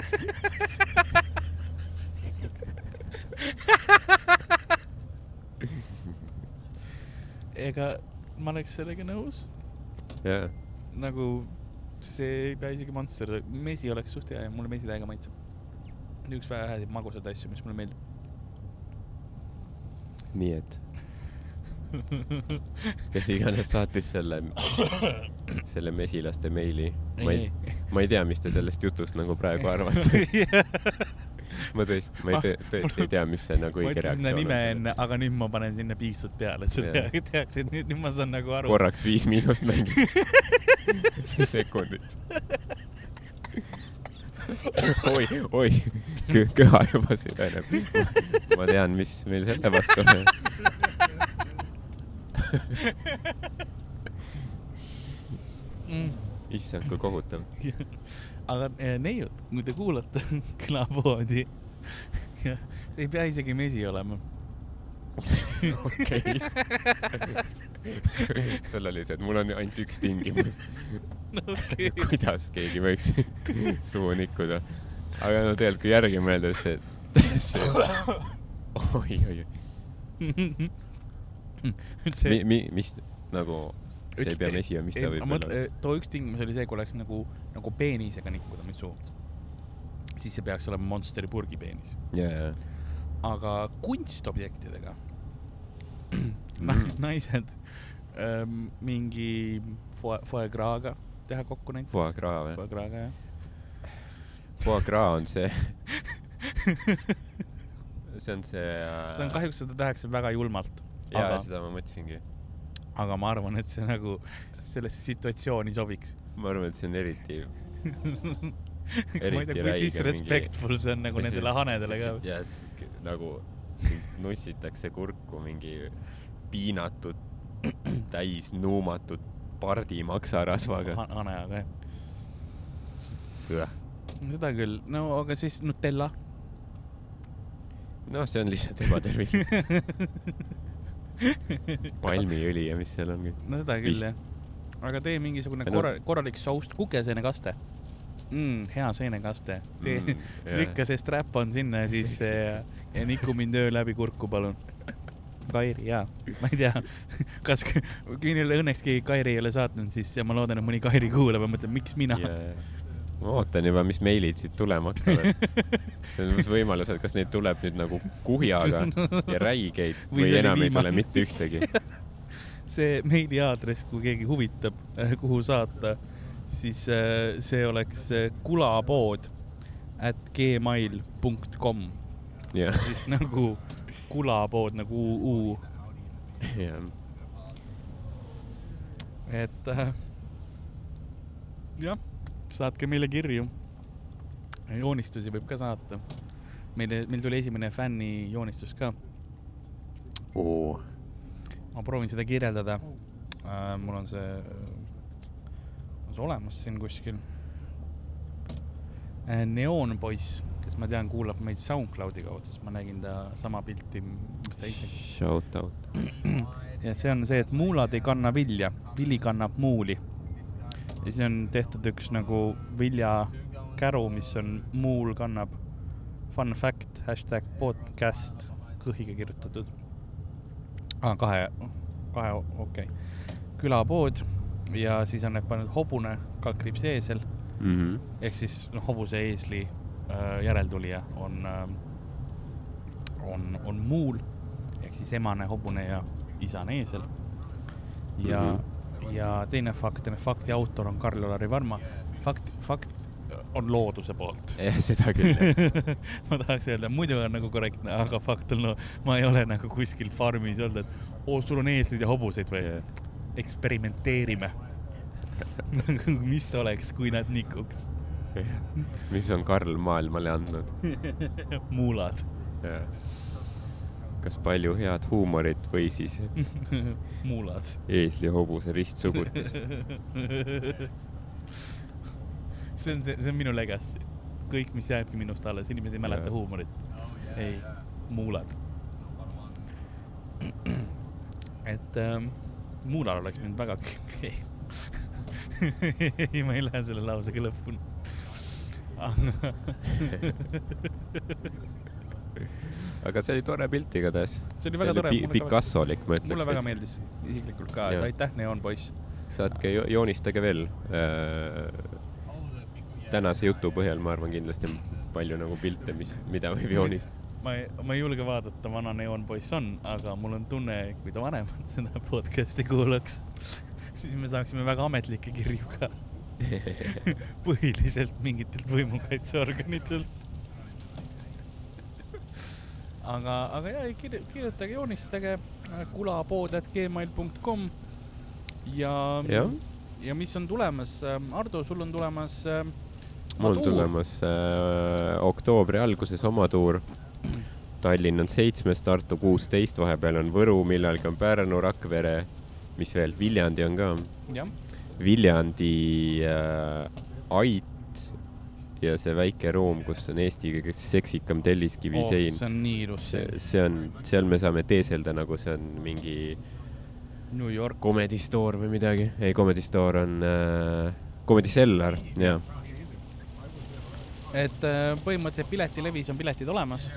ega ma oleks sellega nõus. Jah. nagu see ei pea isegi Monster, mesi oleks suht hea ja mulle mesi täiega maitseb. üks väheseid magusaid asju, mis mulle meeldib. nii et kes iganes saatis selle, selle mesilaste meili. ma ei, ma ei tea, mis te sellest jutust nagu praegu arvate ma tõesti, ma ei tea, tõesti ei tea, mis see nagu õige reaktsioon on. nime enne, aga nüüd ma panen sinna piiksud peale, et sa teaksid, nüüd, ma saan nagu aru. korraks Viis Miinust mängib sekundit oi, oi, köha juba süveneb. ma tean, mis meil selle vastu on mm. issand, kui kohutav aga eh, neiud, kui te kuulate külapoodi, ei pea isegi mesi olema okei. sul oli see, et mul on ainult üks tingimus okay.. kuidas keegi võiks suhu nikkuda. aga no tegelikult, kui järgi mõelda, siis see, see, oi, oi, oi see... mi, mi, mis nagu, see ei pea mesi olema, mis ta võib olla? too üks tingimus oli see, kui oleks nagu, nagu peenisega nikkuda nüüd suhu. siis see peaks olema Monsteri purgipeenis yeah.. aga kunstobjektidega mm. naised ähm, mingi foie, foie gras'ga teha kokku näiteks. Foie gras või? Foie gras'ga jah. Foie gras on see see on see äh.... see on kahjuks, seda tehakse väga julmalt jaa aga..., seda ma mõtlesingi. Aga ma arvan, et see nagu sellesse situatsiooni sobiks. ma arvan, et see on eriti ma ei tea, kui disrespectful mingi... see on nagu nendele hanedele ka. jah, nagu nussitakse kurku mingi piinatud, täis nuumatud pardi maksarasvaga ha. haneaga, jah. seda küll, no aga siis Nutella. noh, see on lihtsalt ebatervislik palmiõli ja mis seal on kõik. no seda küll jah. aga tee mingisugune korra, korralik soust kukeseenekaste mm,. hea seenekaste. tee mm,, lükka see strap-on sinna siis ja, ja niku mind öö läbi kurku, palun. Kairi, jaa, ma ei tea, kas, kui neile õnneks keegi Kairi ei ole saatnud, siis ma loodan, et mõni Kairi kuulab ja mõtleb, miks mina yeah ma ootan juba, mis meilid siit tulema hakkavad. see on võimalus, et kas neid tuleb nüüd nagu kuhjaga ja räigeid või, või enam ei tule mitte ühtegi. see meiliaadress, kui keegi huvitab, äh, kuhu saata, siis äh, see oleks äh, kulapood at gmail.com. siis nagu kulapood nagu uu. jah. et äh, jah saatke meile kirju. joonistusi võib ka saata. meile, meil tuli esimene fänni joonistus ka. ma proovin seda kirjeldada äh,. mul on see, on see olemas siin kuskil äh,. neoonpoiss, kes ma tean, kuulab meid SoundCloudi kaudu, siis ma nägin ta sama pilti, mis ta ise. Shout out. ja see on see, et muulad ei kanna vilja, vili kannab muuli ja siis on tehtud üks nagu viljakäru, mis on muul kannab. Fun fact hashtag podcast kõhiga kirjutatud. Ah,. kahe, kahe, okei. Okay.. külapood ja siis on need pannud hobune, kaldkriips eesel. Mm -hmm. ehk siis noh, hobuse eesli äh, järeltulija on äh,, on, on muul. Ehk siis emane hobune ja isane eesel. Ja mm -hmm ja teine fakt, fakti autor on Karl-Alari Varma. fakt, fakt on looduse poolt. jah, seda küll ma tahaks öelda, muidu on nagu korrektne, aga fakt on no,, ma ei ole nagu kuskil farmis olnud, et oo, sul on eesleid ja hobuseid või yeah.? eksperimenteerime mis oleks, kui nad nikuks mis on Karl maailmale andnud muulad yeah kas palju head huumorit või siis muulad. eesli hobuse ristsugutis see on see, see on minu legacy. kõik, mis jääbki minust alles, inimesed ei mäleta Jaa. huumorit. ei, muulad. et ähm, muulal oleks mind väga, ei, ma ei lähe selle lausega lõpuni. aga see oli tore pilt igatahes. See oli väga tore, pi Picassolik, ma ütleks. mulle väga meeldis isiklikult ka, et aitäh, Neon poiss. saatke, joonistage veel. tänase jutu põhjal ma arvan kindlasti on palju nagu pilte, mis, mida võib joonistada. ma ei, ma ei julge vaadata, vana Neon poiss on, aga mul on tunne, kui ta vanemad seda podcast'i kuulaks, siis me saaksime väga ametlikke kirju ka. põhiliselt mingitelt võimukaitseorganitelt. aga, aga ja, kirjutage, joonistage äh, kulapood.gmail.com ja, jah, ja mis on tulemas, Ardo, sul on tulemas äh, mul tuur. tulemas äh, oktoobri alguses oma tuur. Tallinn on seitsmes, Tartu kuusteist, vahepeal on Võru, millalgi on Pärnu, Rakvere, mis veel, Viljandi on ka. Viljandi äh, Ait ja see väike ruum, kus on Eesti kõige seksikam telliskivi oh, sein. see on nii ilus see sein, see on, seal me saame teeselda nagu see on mingi New York. Comedy Store või midagi. ei, Comedy Store on äh, Comedy Cellar, jaa. et äh, põhimõtteliselt piletilevis on piletid olemas.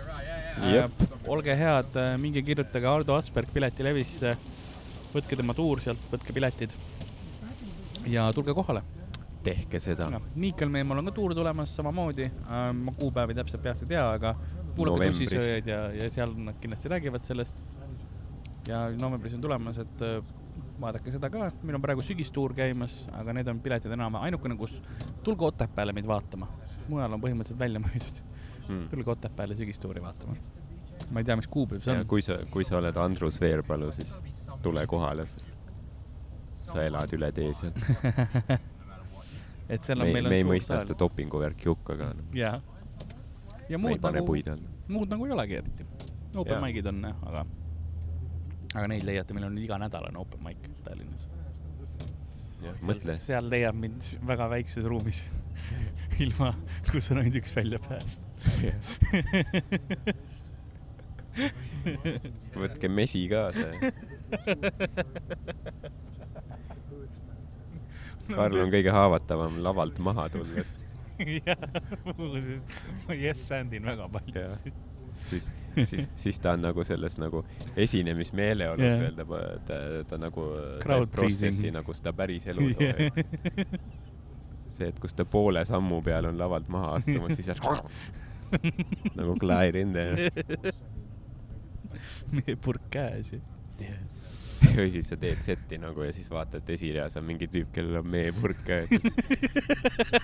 Jep. olge head, minge kirjutage Ardo Asperg piletilevisse, võtke tema tuur sealt, võtke piletid ja tulge kohale. Tehke seda. Niikelmeemol on ka tuur tulemas samamoodi, ma kuupäevi täpselt peast ei tea, aga kuulake Novembris. tussisööjaid ja, ja seal nad kindlasti räägivad sellest. ja novembris on tulemas, et äh, vaadake seda ka, meil on praegu sügistuur käimas, aga need on piletid enam, ainukene, kus, tulge Otepääle meid vaatama, mujal on põhimõtteliselt välja müüdud. Mm. tulge Otepääle sügistuuri vaatama. ma ei tea, mis kuupäev see on. kui sa, kui sa oled Andrus Veerpalu, siis tule kohale, sest sa elad üle tee seal. et seal on, me, meil on me ei mõista seda dopinguvärki hukka ka. jah. ja muud nagu, muud nagu ei olegi eriti. Open Jaa. mic'id on jah, aga, aga neid leiate, meil on iganädalane open mic Tallinnas. mõtle, seal leiab mind väga väikses ruumis, ilma, kus on ainult üks väljapääs. võtke mesi kaasa. Karl on kõige haavatavam lavalt maha tulles. jah, muuseas, ma yes andin väga palju siis, siis, siis ta on nagu selles nagu esinemismeeleolus Jah. veel, ta, ta, nagu teeb protsessi nagu seda päris elu yeah.. see, et kus ta poole sammu peal on lavalt maha astumas, siis nagu Clyde in there. meie purk käes ju. või siis sa teed setti nagu ja siis vaatad, et esireas on mingi tüüp, kellel on meepurk käes.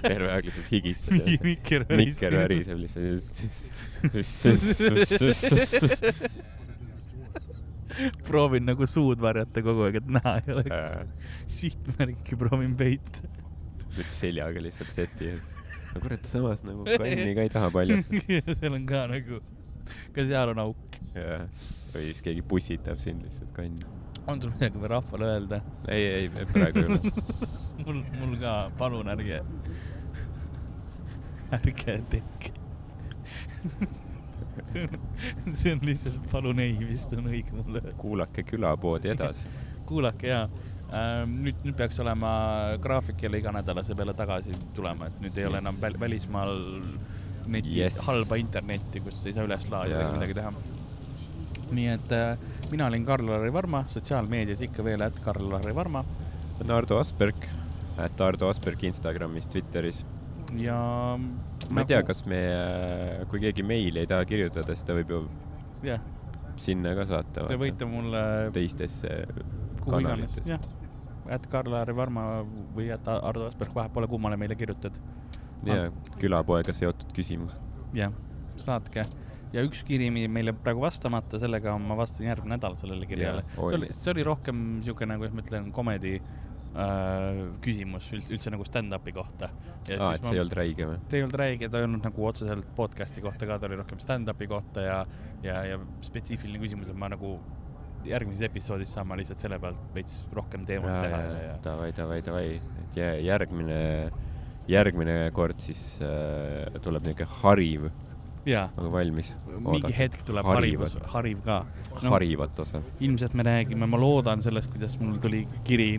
terve aeg lihtsalt higistab. Mikker Mikker. väriseb lihtsalt. proovin nagu suud varjata kogu aeg, et näha ei oleks. sihtmärki proovin peita. nüüd seljaga lihtsalt seti. no kurat, samas nagu kanni ka ei taha paljastada. seal on ka nagu, ka seal on auk. või siis keegi pussitab sind lihtsalt kanni. On sul midagi veel rahvale öelda? ei, ei, praegu ei ole. mul, mul ka, palun ärge, ärge tehke. see on lihtsalt palun ei vist on õige mulle kuulake külapoodi edasi. kuulake ja ähm, nüüd, nüüd peaks olema graafik jälle iganädalase peale tagasi tulema, et nüüd ei ole Yes. enam väl, välismaal neti Yes. halba internetti, kus ei saa üles laadida ega midagi teha. nii et äh, mina olin Karl-Lari Varma, sotsiaalmeedias ikka veel, et Karl-Lari Varma Ardo Asperg, et Ardo Asperg Instagramis, Twitteris. ja. ma ei tea, kas me, kui keegi meili ei taha kirjutada, siis ta võib ju jah, sinna ka saata. te võite mulle teistesse kanalitesse. et Karl-Lari Varma või et Ardo Asperg, vahet pole, kummale meile kirjutad ja külapoega seotud küsimus. jah, saatke ja üks kiri mi- meile praegu vastamata, sellega ma vastan järgmine nädal sellele kirjale. Oi. see oli, see oli rohkem niisugune, kuidas ma ütlen, komedi äh, küsimus üldse, üldse nagu stand-up'i kohta. aa, et see ei olnud räige või? ta ei olnud räige, ta ei olnud nagu otseselt podcast'i kohta ka, ta oli rohkem stand-up'i kohta ja, ja, ja spetsiifiline küsimus, et ma nagu järgmises episoodis saan ma lihtsalt selle pealt veits rohkem teemat teha ja, ja davai, davai, davai, et jä- järgmine, järgmine kord siis äh, tuleb niuke hariv nagu valmis. mingi hetk tuleb harivus, hariv ka no.. harivat osa. ilmselt me räägime, ma loodan sellest, kuidas mul tuli kiri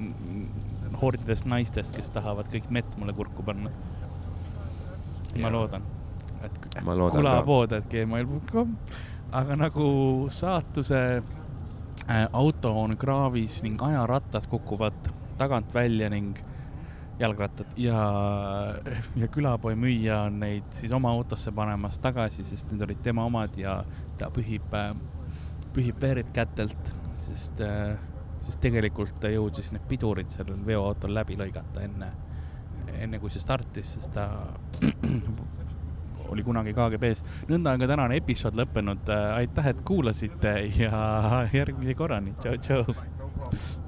hordidest naistest, kes tahavad kõik mett mulle kurku panna. ma loodan, et Ma loodan ka. kulapood, et gmail.com, aga nagu saatuse äh, auto on kraavis ning ajarattad kukuvad tagant välja ning jalgrattad ja, ja külapoi müüja on neid siis oma autosse panemas tagasi, sest need olid tema omad ja ta pühib, pühib verd kätelt, sest, sest tegelikult jõudis need pidurid sellel veoautol läbi lõigata enne, enne kui see startis, sest ta oli kunagi KGB-s. nõnda on ka tänane episood lõppenud. aitäh, et kuulasite ja järgmise korrani, tšau-tšau.